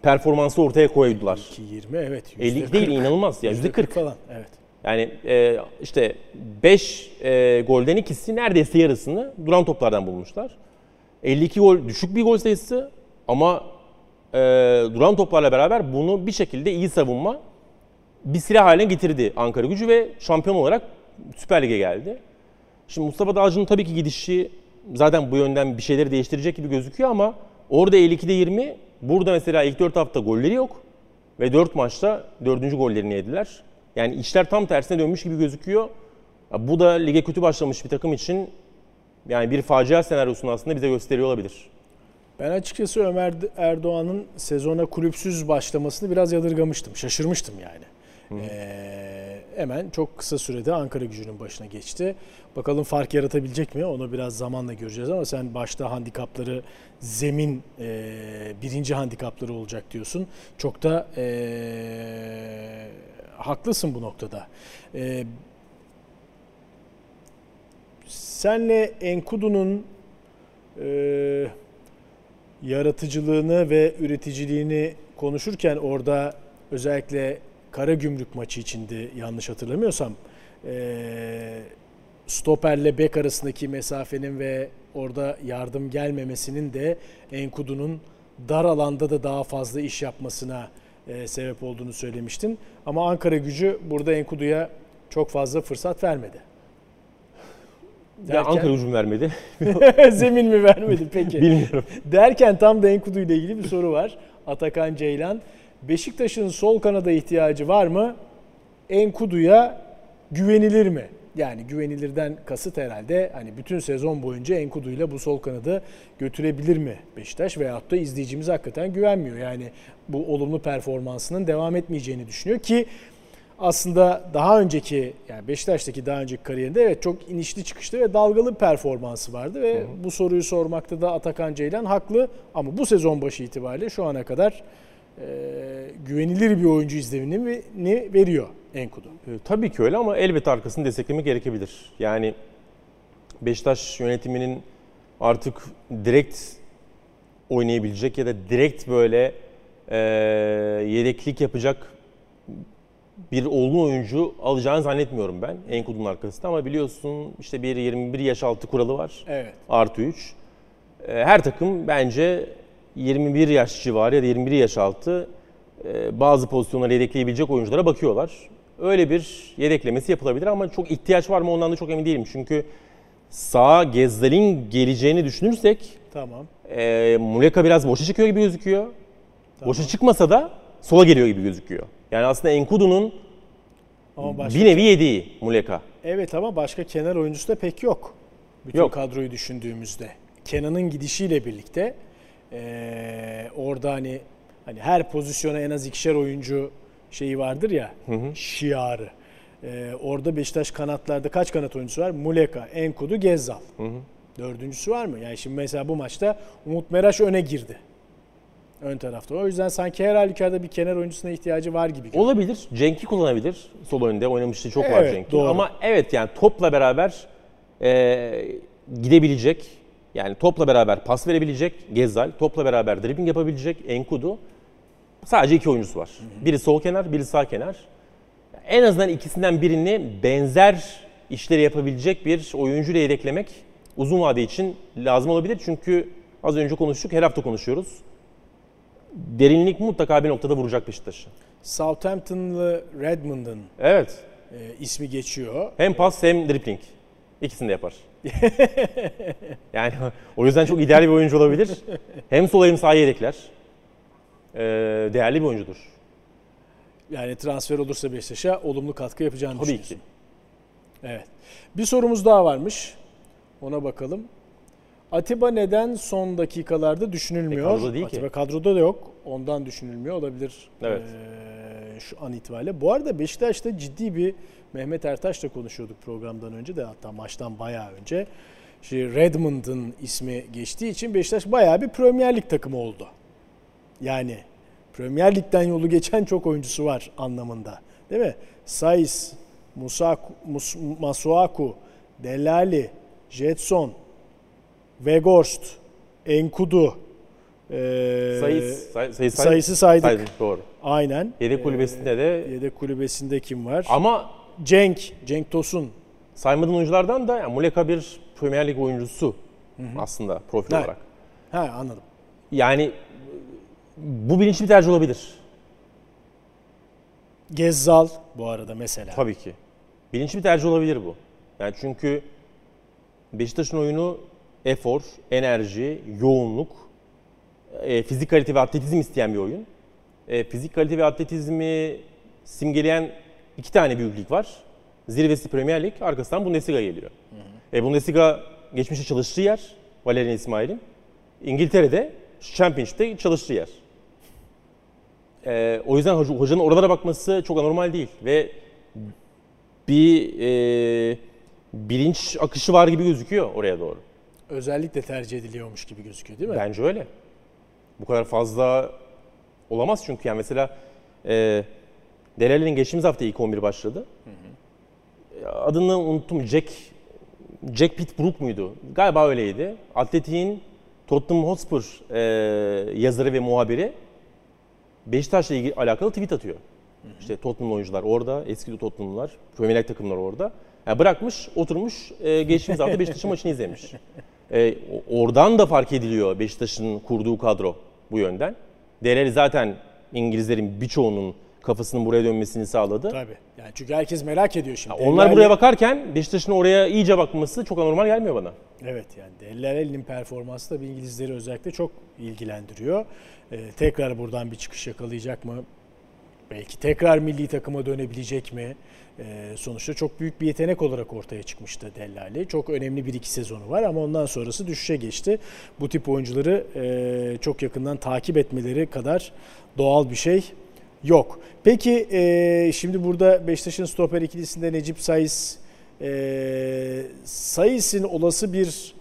performansı ortaya koydular. 2-20 evet. yüzde 50 değil kırk. inanılmaz. Yüzde 40. kırk falan. Evet. Yani e, işte 5 e, golden ikisi neredeyse yarısını duran toplardan bulmuşlar. 52 gol düşük bir gol sayısı ama e, duran toplarla beraber bunu bir şekilde iyi savunma bir silah haline getirdi Ankara gücü ve şampiyon olarak Süper Lig'e geldi. Şimdi Mustafa Dalcı'nın tabii ki gidişi zaten bu yönden bir şeyleri değiştirecek gibi gözüküyor ama orada 52'de 20, burada mesela ilk 4 hafta golleri yok ve 4 maçta 4. gollerini yediler. Yani işler tam tersine dönmüş gibi gözüküyor. Ya Bu da lige kötü başlamış bir takım için yani bir facia senaryosunu aslında bize gösteriyor olabilir. Ben açıkçası Ömer Erdoğan'ın sezona kulüpsüz başlamasını biraz yadırgamıştım. Şaşırmıştım yani. Ee, hemen çok kısa sürede Ankara gücünün başına geçti. Bakalım fark yaratabilecek mi? Onu biraz zamanla göreceğiz ama sen başta handikapları zemin e, birinci handikapları olacak diyorsun. Çok da e, haklısın bu noktada. E, senle Enkudu'nun e, yaratıcılığını ve üreticiliğini konuşurken orada özellikle Karagümrük maçı içinde yanlış hatırlamıyorsam eee stoperle bek arasındaki mesafenin ve orada yardım gelmemesinin de Enkudu'nun dar alanda da daha fazla iş yapmasına eee, sebep olduğunu söylemiştin. Ama Ankara gücü burada Enkudu'ya çok fazla fırsat vermedi. Ya Derken- Ankara gücüm vermedi. Zemin mi vermedi peki? Bilmiyorum. Derken tam da Enkudu ile ilgili bir soru var. Atakan Ceylan. Beşiktaş'ın sol kanada ihtiyacı var mı? Enkudu'ya güvenilir mi? Yani güvenilirden kasıt herhalde hani bütün sezon boyunca Enkudu ile bu sol kanadı götürebilir mi Beşiktaş? Veyahut da izleyicimiz hakikaten güvenmiyor. Yani bu olumlu performansının devam etmeyeceğini düşünüyor ki aslında daha önceki yani Beşiktaş'taki daha önceki kariyerinde evet çok inişli çıkışlı ve dalgalı bir performansı vardı ve bu soruyu sormakta da Atakan Ceylan haklı. Ama bu sezon başı itibariyle şu ana kadar e, güvenilir bir oyuncu izlenimini veriyor Enkudu. E, Tabii ki öyle ama elbette arkasını desteklemek gerekebilir. Yani Beşiktaş yönetiminin artık direkt oynayabilecek ya da direkt böyle e, yedeklik yapacak bir olgun oyuncu alacağını zannetmiyorum ben Enkudu'nun arkasında ama biliyorsun işte bir 21 yaş altı kuralı var. Evet. Artı 3. Her takım bence 21 yaş civarı ya da 21 yaş altı e, bazı pozisyonları yedekleyebilecek oyunculara bakıyorlar. Öyle bir yedeklemesi yapılabilir ama çok ihtiyaç var mı ondan da çok emin değilim. Çünkü sağa Gezzal'in geleceğini düşünürsek Tamam. e, Muleka biraz boşa çıkıyor gibi gözüküyor. Boşa çıkmasa da sola geliyor gibi gözüküyor. Yani aslında Enkudu'nun başka bir nevi yediği Muleka. Evet ama başka kenar oyuncusu da pek yok. Bütün Yok. kadroyu düşündüğümüzde. Kenan'ın gidişiyle birlikte eee, orada hani hani her pozisyona en az ikişer oyuncu şeyi vardır ya şiarı. Eee, orada Beşiktaş kanatlarda kaç kanat oyuncusu var? Muleka, Enkudu, Gezzal. Dördüncüsü var mı? Yani şimdi mesela bu maçta Umut Meraş öne girdi. Ön tarafta. O yüzden sanki her halükarda bir kenar oyuncusuna ihtiyacı var gibi. görünüyor. Olabilir. Cenk'i kullanabilir. Sol önde oynamıştı çok var Evet, Cenk'in. doğru. Ama evet yani topla beraber e, gidebilecek. Yani topla beraber pas verebilecek Gezzal. Topla beraber dribbling yapabilecek Enkudu. Sadece iki oyuncusu var. Biri sol kenar, biri sağ kenar. En azından ikisinden birini benzer işleri yapabilecek bir oyuncuyla yedeklemek uzun vade için lazım olabilir. Çünkü az önce konuştuk, her hafta konuşuyoruz. Derinlik mutlaka bir noktada vuracak Beşiktaş'ı. Southampton'lı Redmond'ın Evet. e, ismi geçiyor. Hem pas hem dribbling. İkisini de yapar. yani o yüzden çok ideal bir oyuncu olabilir. Hem sol hem sağ yedekler. Ee, değerli bir oyuncudur. Yani transfer olursa Beşiktaş'a olumlu katkı yapacağını Tabii ki. Evet. Bir sorumuz daha varmış. Ona bakalım. Atiba neden son dakikalarda düşünülmüyor? E, kadroda değil ki. Atiba kadroda da yok. Ondan düşünülmüyor olabilir. Evet. Ee, şu an itibariyle. Bu arada Beşiktaş'ta ciddi bir Mehmet Ertaş'la konuşuyorduk programdan önce de hatta maçtan bayağı önce. Şimdi Redmond'ın ismi geçtiği için Beşiktaş bayağı bir Premier Lig takımı oldu. Yani Premier Lig'den yolu geçen çok oyuncusu var anlamında. Değil mi? Saiz, Musaku, Mus, Masuaku, Delali, Jetson, Weghorst, Enkudu. ee, Sayıs, say, sayı, say- sayısı saydık. saydım, doğru. Aynen. Yedek kulübesinde de Yedek kulübesinde kim var? ama Cenk, Cenk Tosun. saymadığın oyunculardan da yani Muleka bir Premier Lig oyuncusu aslında profil Evet. olarak. Ha anladım. Yani bu bilinçli bir tercih olabilir. Gezzal bu arada mesela. Tabii ki. Bilinçli bir tercih olabilir bu. Yani çünkü Beşiktaş'ın oyunu efor, enerji, yoğunluk, e, fizik kalite ve atletizm isteyen bir oyun. E, fizik kalite ve atletizmi simgeleyen iki tane büyüklük var. Zirvesi Premier Lig, arkasından Bundesliga geliyor. E, Bundesliga geçmişte çalıştığı yer, Valerian İsmail'in. İngiltere'de Championship'te çalıştığı yer. E, o yüzden hoca- hocanın oralara bakması çok anormal değil ve bir e, bilinç akışı var gibi gözüküyor oraya doğru. Özellikle tercih ediliyormuş gibi gözüküyor değil mi? Bence öyle. Bu kadar fazla olamaz çünkü yani mesela e, Delali'nin geçtiğimiz hafta ilk 11 başladı. E, Adını unuttum. Jack Jack Pitbrook muydu? Galiba öyleydi. Atletik'in Tottenham Hotspur e, yazarı ve muhabiri Beşiktaş'la ilgili alakalı tweet atıyor. İşte Tottenham oyuncular orada, eski Tottenham'lar, Premier League takımları orada. Yani bırakmış, oturmuş, e, geçtiğimiz hafta Beşiktaş'ın maçını izlemiş. E, oradan da fark ediliyor Beşiktaş'ın kurduğu kadro bu yönden. Delali zaten İngilizlerin birçoğunun kafasının buraya dönmesini sağladı. Tabii. Yani çünkü herkes merak ediyor şimdi. Onlar Delali- buraya bakarken Beşiktaş'ın oraya iyice bakması çok anormal gelmiyor bana. Evet yani Dellaleli'nin performansı da bir İngilizleri özellikle çok ilgilendiriyor. Ee, tekrar buradan bir çıkış yakalayacak mı? Belki tekrar milli takıma dönebilecek mi? Ee, sonuçta çok büyük bir yetenek olarak ortaya çıkmıştı Dellali. Çok önemli bir iki sezonu var ama ondan sonrası düşüşe geçti. Bu tip oyuncuları e, çok yakından takip etmeleri kadar doğal bir şey yok. Peki e, şimdi burada Beşiktaş'ın stoper ikilisinde Necip Sayıs e, Sayıs'ın olası bir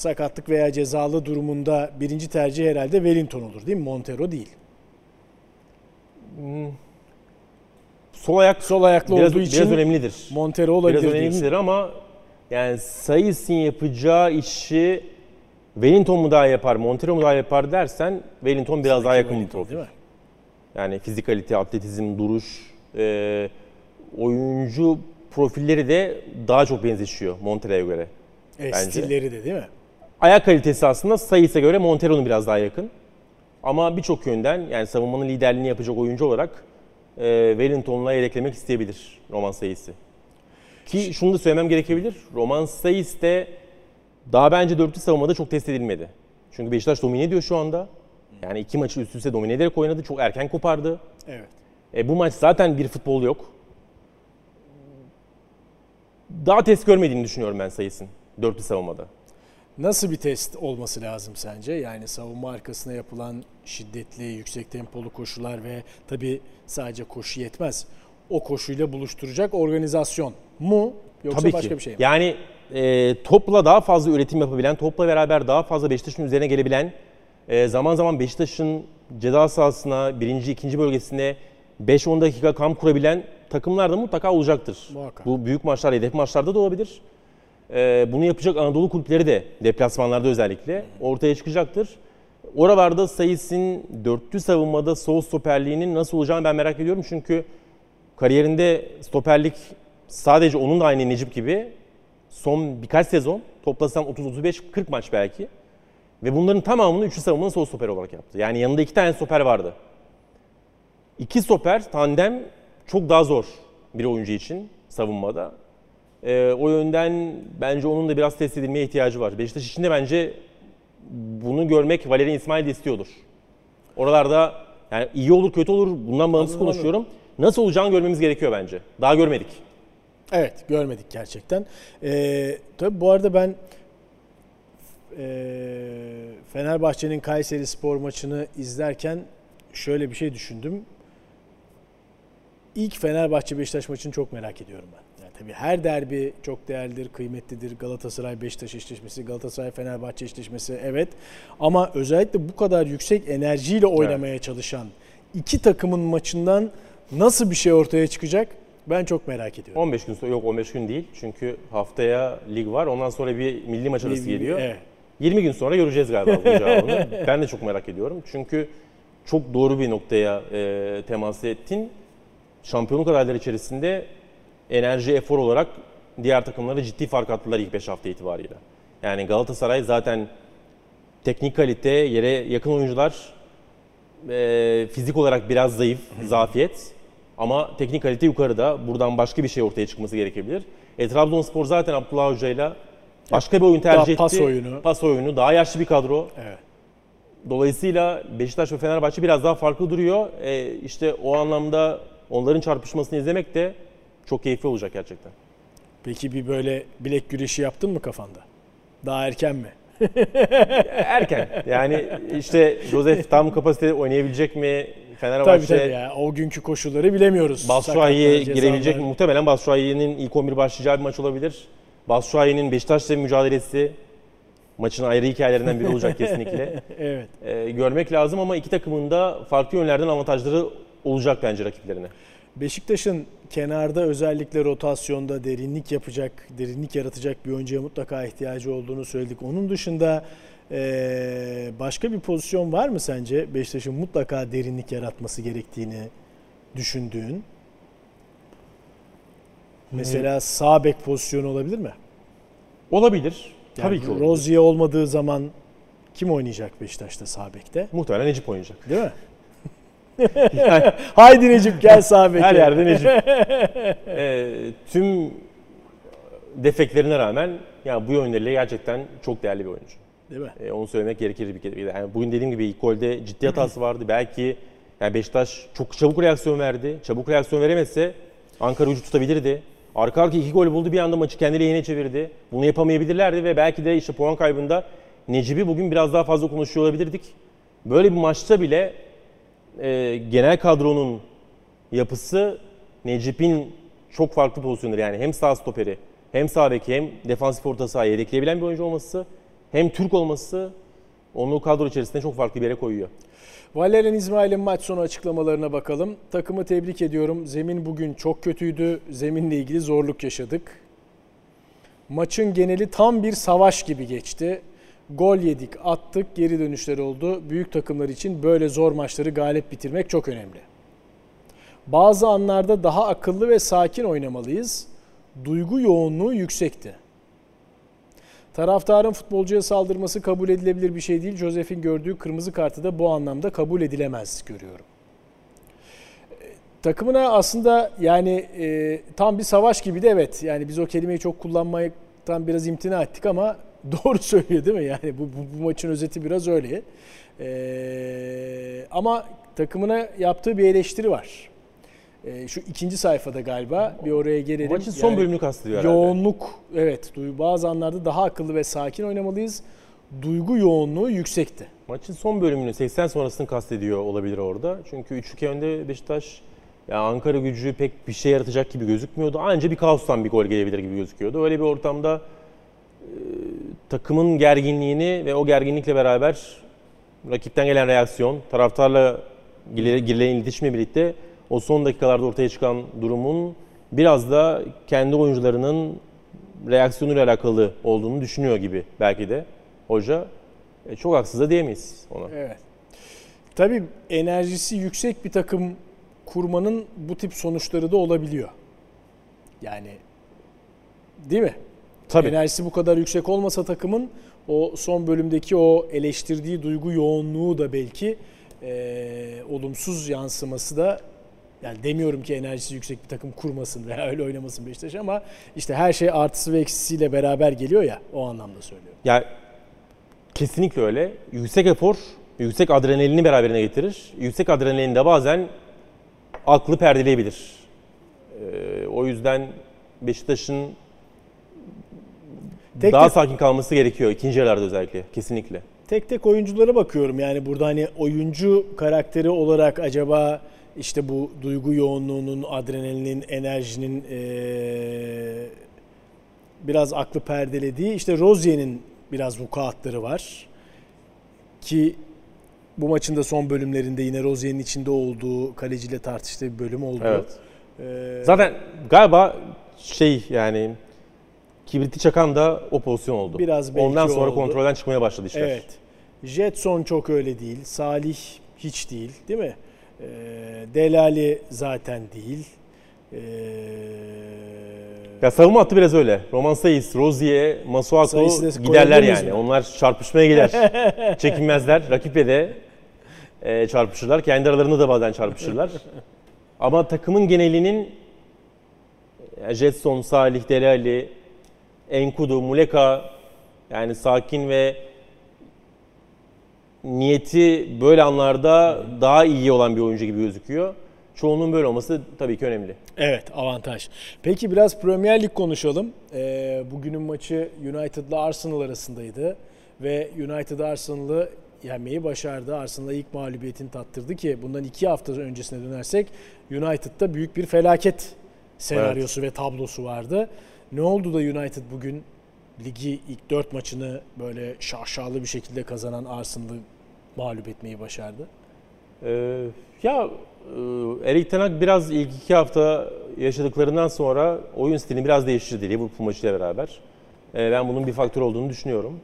sakatlık veya cezalı durumunda birinci tercih herhalde Wellington olur değil mi? Montero değil. Sol ayak Sol ayaklı biraz, olduğu için biraz önemlidir. Montero olabilir Biraz diyorsun. önemlidir ama yani Sayıs'ın yapacağı işi Wellington mu daha yapar, Montero mu daha yapar dersen Wellington biraz daha yakın bir profil. değil mi? Yani fizikalite, atletizm, duruş, e, oyuncu profilleri de daha çok benzeşiyor Montero'ya göre. E, Bence. stilleri de değil mi? Ayak kalitesi aslında Sayıs'a göre Montero'nun biraz daha yakın. Ama birçok yönden yani savunmanın liderliğini yapacak oyuncu olarak e, Wellington'la yedeklemek isteyebilir Roman Sayıs'ı. Ki şunu da söylemem gerekebilir. Roman Sayıs de daha bence dörtlü savunmada çok test edilmedi. Çünkü Beşiktaş domine ediyor şu anda. Yani iki maçı üst üste domine ederek oynadı. Çok erken kopardı. Evet. E, bu maç zaten bir futbol yok. Daha test görmediğini düşünüyorum ben sayısın dörtlü savunmada. Nasıl bir test olması lazım sence? Yani savunma arkasına yapılan şiddetli, yüksek tempolu koşular ve tabii sadece koşu yetmez. O koşuyla buluşturacak organizasyon mu yoksa Tabii başka ki. bir şey mi? Yani e, topla daha fazla üretim yapabilen, topla beraber daha fazla Beşiktaş'ın üzerine gelebilen, e, zaman zaman Beşiktaş'ın ceza sahasına, birinci, ikinci bölgesinde 5-10 dakika kamp kurabilen takımlar da mutlaka olacaktır. Muhakkak. Bu büyük maçlar, hedef maçlarda da olabilir. E, bunu yapacak Anadolu kulüpleri de deplasmanlarda özellikle ortaya çıkacaktır. Oralarda sayısının dörtlü savunmada sol stoperliğinin nasıl olacağını ben merak ediyorum. Çünkü kariyerinde stoperlik sadece onun da aynı Necip gibi son birkaç sezon toplasan 30-35-40 maç belki. Ve bunların tamamını üçlü savunmanın sol stoper olarak yaptı. Yani yanında iki tane stoper vardı. İki stoper tandem çok daha zor bir oyuncu için savunmada. Ee, o yönden bence onun da biraz test edilmeye ihtiyacı var. Beşiktaş için de bence bunu görmek Valerian İsmail de istiyordur. Oralarda yani iyi olur kötü olur bundan bağımsız Anladım, konuşuyorum. Nasıl olacağını görmemiz gerekiyor bence. Daha görmedik. Evet görmedik gerçekten. Ee, tabii bu arada ben e, Fenerbahçe'nin Kayseri Spor maçını izlerken şöyle bir şey düşündüm. İlk Fenerbahçe Beşiktaş maçını çok merak ediyorum ben. Tabii her derbi çok değerlidir, kıymetlidir. Galatasaray Beşiktaş eşleşmesi, Galatasaray Fenerbahçe eşleşmesi evet. Ama özellikle bu kadar yüksek enerjiyle oynamaya çalışan iki takımın maçından nasıl bir şey ortaya çıkacak? Ben çok merak ediyorum. 15 gün sonra yok 15 gün değil. Çünkü haftaya lig var. Ondan sonra bir milli maç arası geliyor. Evet. 20 gün sonra göreceğiz galiba bu cevabını. ben de çok merak ediyorum. Çünkü çok doğru bir noktaya e, temas ettin. Şampiyonluk adayları içerisinde enerji, efor olarak diğer takımlara ciddi fark attılar ilk 5 hafta itibariyle. Yani Galatasaray zaten teknik kalite, yere yakın oyuncular, e, fizik olarak biraz zayıf, zafiyet. Ama teknik kalite yukarıda. Buradan başka bir şey ortaya çıkması gerekebilir. E, Trabzonspor zaten Abdullah Hoca'yla başka bir oyun tercih etti. pas oyunu. Pas oyunu. Daha yaşlı bir kadro. Evet. Dolayısıyla Beşiktaş ve Fenerbahçe biraz daha farklı duruyor. E, işte o anlamda onların çarpışmasını izlemek de çok keyifli olacak gerçekten. Peki bir böyle bilek güreşi yaptın mı kafanda? Daha erken mi? Erken. Yani işte Josef tam kapasitede oynayabilecek mi? Tabii Fenerbahçe tabii ya. O günkü koşulları bilemiyoruz. Sakatlar, girebilecek mi? Muhtemelen Batshuayi'nin ilk 11 başlayacağı bir maç olabilir. Batshuayi'nin Beşiktaş'la mücadelesi maçın ayrı hikayelerinden biri olacak kesinlikle. Evet. Ee, görmek lazım ama iki takımın da farklı yönlerden avantajları olacak bence rakiplerine. Beşiktaş'ın kenarda özellikle rotasyonda derinlik yapacak, derinlik yaratacak bir oyuncuya mutlaka ihtiyacı olduğunu söyledik. Onun dışında başka bir pozisyon var mı sence Beşiktaş'ın mutlaka derinlik yaratması gerektiğini düşündüğün? Mesela sağ bek pozisyonu olabilir mi? Olabilir. Yani Tabii ki olabilir. Rozier olmadığı zaman kim oynayacak Beşiktaş'ta sağ bekte? Muhtemelen Necip oynayacak. Değil mi? Haydi Necip gel sağ beke. Her yerde Necip. Ee, tüm defeklerine rağmen yani bu yönleriyle gerçekten çok değerli bir oyuncu. Değil mi? E, onu söylemek gerekir bir kere. Yani bugün dediğim gibi ilk golde ciddi hatası vardı. Belki yani Beşiktaş çok çabuk reaksiyon verdi. Çabuk reaksiyon veremezse Ankara ucu tutabilirdi. Arka arka iki gol buldu bir anda maçı kendi lehine çevirdi. Bunu yapamayabilirlerdi ve belki de işte puan kaybında Necip'i bugün biraz daha fazla konuşuyor olabilirdik. Böyle bir maçta bile e, genel kadronun yapısı Necip'in çok farklı pozisyonları yani hem sağ stoperi hem sağ beki hem defansif orta sahayı yedekleyebilen bir oyuncu olması hem Türk olması onu kadro içerisinde çok farklı bir yere koyuyor. Valerian İsmail'in maç sonu açıklamalarına bakalım. Takımı tebrik ediyorum. Zemin bugün çok kötüydü. Zeminle ilgili zorluk yaşadık. Maçın geneli tam bir savaş gibi geçti. Gol yedik, attık, geri dönüşler oldu. Büyük takımlar için böyle zor maçları galip bitirmek çok önemli. Bazı anlarda daha akıllı ve sakin oynamalıyız. Duygu yoğunluğu yüksekti. Taraftarın futbolcuya saldırması kabul edilebilir bir şey değil. Josef'in gördüğü kırmızı kartı da bu anlamda kabul edilemez görüyorum. Takımına aslında yani e, tam bir savaş gibi de evet. Yani biz o kelimeyi çok kullanmaktan biraz imtina ettik ama doğru söylüyor değil mi? Yani bu, bu, bu maçın özeti biraz öyle. E, ama takımına yaptığı bir eleştiri var. E, şu ikinci sayfada galiba bir oraya gelelim. Maçın son Yani bölümünü kastediyor herhalde. Yoğunluk evet bazı anlarda daha akıllı ve sakin oynamalıyız. Duygu yoğunluğu yüksekti. Maçın son bölümünü 80 sonrasını kastediyor olabilir orada. Çünkü 3-2 önde Beşiktaş ya Ankara gücü pek bir şey yaratacak gibi gözükmüyordu. Anca bir kaostan bir gol gelebilir gibi gözüküyordu. Öyle bir ortamda e, takımın gerginliğini ve o gerginlikle beraber rakipten gelen reaksiyon, taraftarla girilen iletişimle birlikte o son dakikalarda ortaya çıkan durumun biraz da kendi oyuncularının reaksiyonuyla alakalı olduğunu düşünüyor gibi belki de hoca. E, çok haksız da diyemeyiz ona. Evet. Tabii enerjisi yüksek bir takım kurmanın bu tip sonuçları da olabiliyor. Yani değil mi? Tabii. Enerjisi bu kadar yüksek olmasa takımın o son bölümdeki o eleştirdiği duygu yoğunluğu da belki eee, olumsuz yansıması da yani demiyorum ki enerjisi yüksek bir takım kurmasın veya öyle oynamasın Beşiktaş ama işte her şey artısı ve eksisiyle beraber geliyor ya o anlamda söylüyorum. Ya kesinlikle öyle. Yüksek efor, yüksek adrenalini beraberine getirir. Yüksek adrenalin de bazen aklı perdeleyebilir. Ee, o yüzden Beşiktaş'ın Tek daha tek- sakin kalması gerekiyor ikinci yarılarda özellikle. Kesinlikle. Tek tek oyunculara bakıyorum yani burada hani oyuncu karakteri olarak acaba işte bu duygu yoğunluğunun, adrenalinin, enerjinin eee, biraz aklı perdelediği işte Rozier'in biraz vukuatları var. Ki bu maçın da son bölümlerinde yine Rozier'in içinde olduğu kaleciyle tartıştığı bir bölüm oldu. Evet. Eee, Zaten galiba şey yani kibriti çakan da o pozisyon oldu. Biraz belki Ondan sonra oldu. kontrolden çıkmaya başladı işler. Evet. Jetson çok öyle değil. Salih hiç değil, değil mi? Ee, Delali zaten değil. Ee, Ya savunma hattı biraz öyle. Roman Sayıs, Rozier, da giderler yani. mi? Onlar çarpışmaya gider. Çekinmezler. Rakiple de e, çarpışırlar. Kendi aralarında da bazen çarpışırlar. Ama takımın genelinin e, Jetson, Salih, Delali, Enkudu, Muleka yani sakin ve niyeti böyle anlarda daha iyi olan bir oyuncu gibi gözüküyor. Çoğunun böyle olması tabii ki önemli. evet, avantaj. Peki biraz Premier Lig konuşalım. Ee, bugünün maçı United'la Arsenal arasındaydı. Ve United Arsenal'ı yenmeyi başardı. Arsenal'a ilk mağlubiyetini tattırdı ki bundan iki hafta öncesine dönersek United'da büyük bir felaket senaryosu ve tablosu vardı. Ne oldu da United bugün ligi ilk dört maçını böyle şaşalı bir şekilde kazanan Arsenal'ı mağlup etmeyi başardı? Ee, ya e, Erik Ten Hag biraz ilk iki hafta yaşadıklarından sonra oyun stilini biraz değiştirdi Liverpool maçıyla beraber. Ee, ben bunun bir faktör olduğunu düşünüyorum.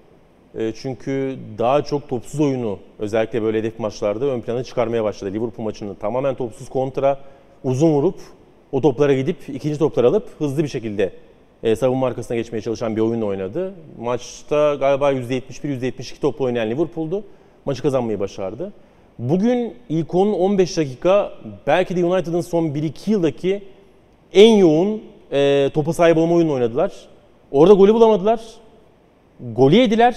Ee, çünkü daha çok topsuz oyunu özellikle böyle hedef maçlarda ön plana çıkarmaya başladı. Liverpool maçını tamamen topsuz kontra uzun vurup o toplara gidip ikinci topları alıp hızlı bir şekilde e, savunma arkasına geçmeye çalışan bir oyunla oynadı. Maçta galiba %71-%72 topla oynayan Liverpool'du. Maçı kazanmayı başardı. Bugün ilk 10-15 dakika belki de United'ın son 1-2 yıldaki en yoğun e, topa sahip olma oyununu oynadılar. Orada golü bulamadılar. Golü yediler.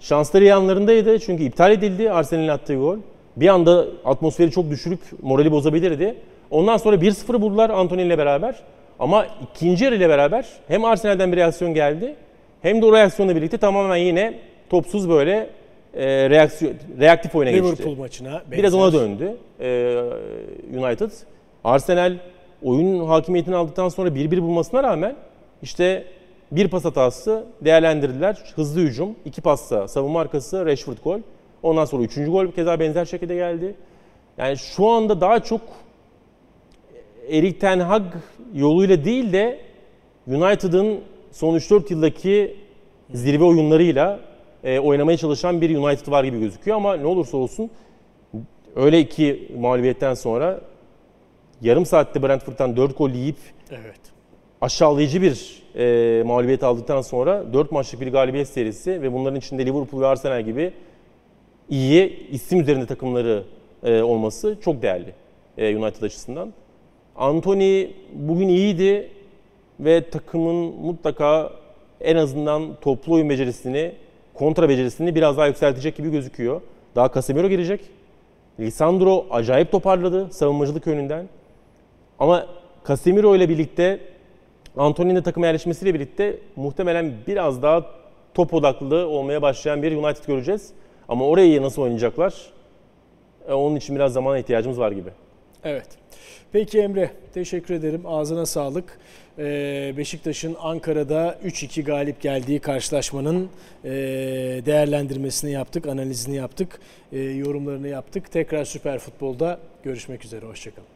Şansları yanlarındaydı çünkü iptal edildi Arsenal'in attığı gol. Bir anda atmosferi çok düşürüp morali bozabilirdi. Ondan sonra 1-0 buldular Anthony ile beraber. Ama ikinci yarı ile beraber hem Arsenal'den bir reaksiyon geldi hem de o reaksiyonla birlikte tamamen yine topsuz böyle e, reaksiyon, reaktif oyuna geçti. Liverpool maçına Biraz benzer. ona döndü e, United. Arsenal oyun hakimiyetini aldıktan sonra 1-1 bulmasına rağmen işte bir pas hatası değerlendirdiler. Hızlı hücum, iki passa savunma arkası Rashford gol. Ondan sonra üçüncü gol keza benzer şekilde geldi. Yani şu anda daha çok Erik Ten Hag yoluyla değil de United'ın son 3-4 yıldaki zirve oyunlarıyla e, oynamaya çalışan bir United var gibi gözüküyor ama ne olursa olsun öyle iki mağlubiyetten sonra yarım saatte Brentford'dan 4 gol yiyip Evet. aşağılayıcı bir e, mağlubiyet aldıktan sonra 4 maçlık bir galibiyet serisi ve bunların içinde Liverpool ve Arsenal gibi iyi isim üzerinde takımları e, olması çok değerli e, United açısından. Anthony bugün iyiydi ve takımın mutlaka en azından toplu oyun becerisini, kontra becerisini biraz daha yükseltecek gibi gözüküyor. Daha Casemiro girecek. Lisandro acayip toparladı savunmacılık yönünden. Ama Casemiro ile birlikte Anthony'nin de takıma yerleşmesiyle birlikte muhtemelen biraz daha top odaklı olmaya başlayan bir United göreceğiz. Ama orayı nasıl oynayacaklar? E, onun için biraz zamana ihtiyacımız var gibi. Evet. Peki Emre, teşekkür ederim. Ağzına sağlık. Ee, Beşiktaş'ın Ankara'da 3-2 galip geldiği karşılaşmanın e, değerlendirmesini yaptık, analizini yaptık, e, yorumlarını yaptık. Tekrar Süper Futbol'da görüşmek üzere. Hoşçakalın.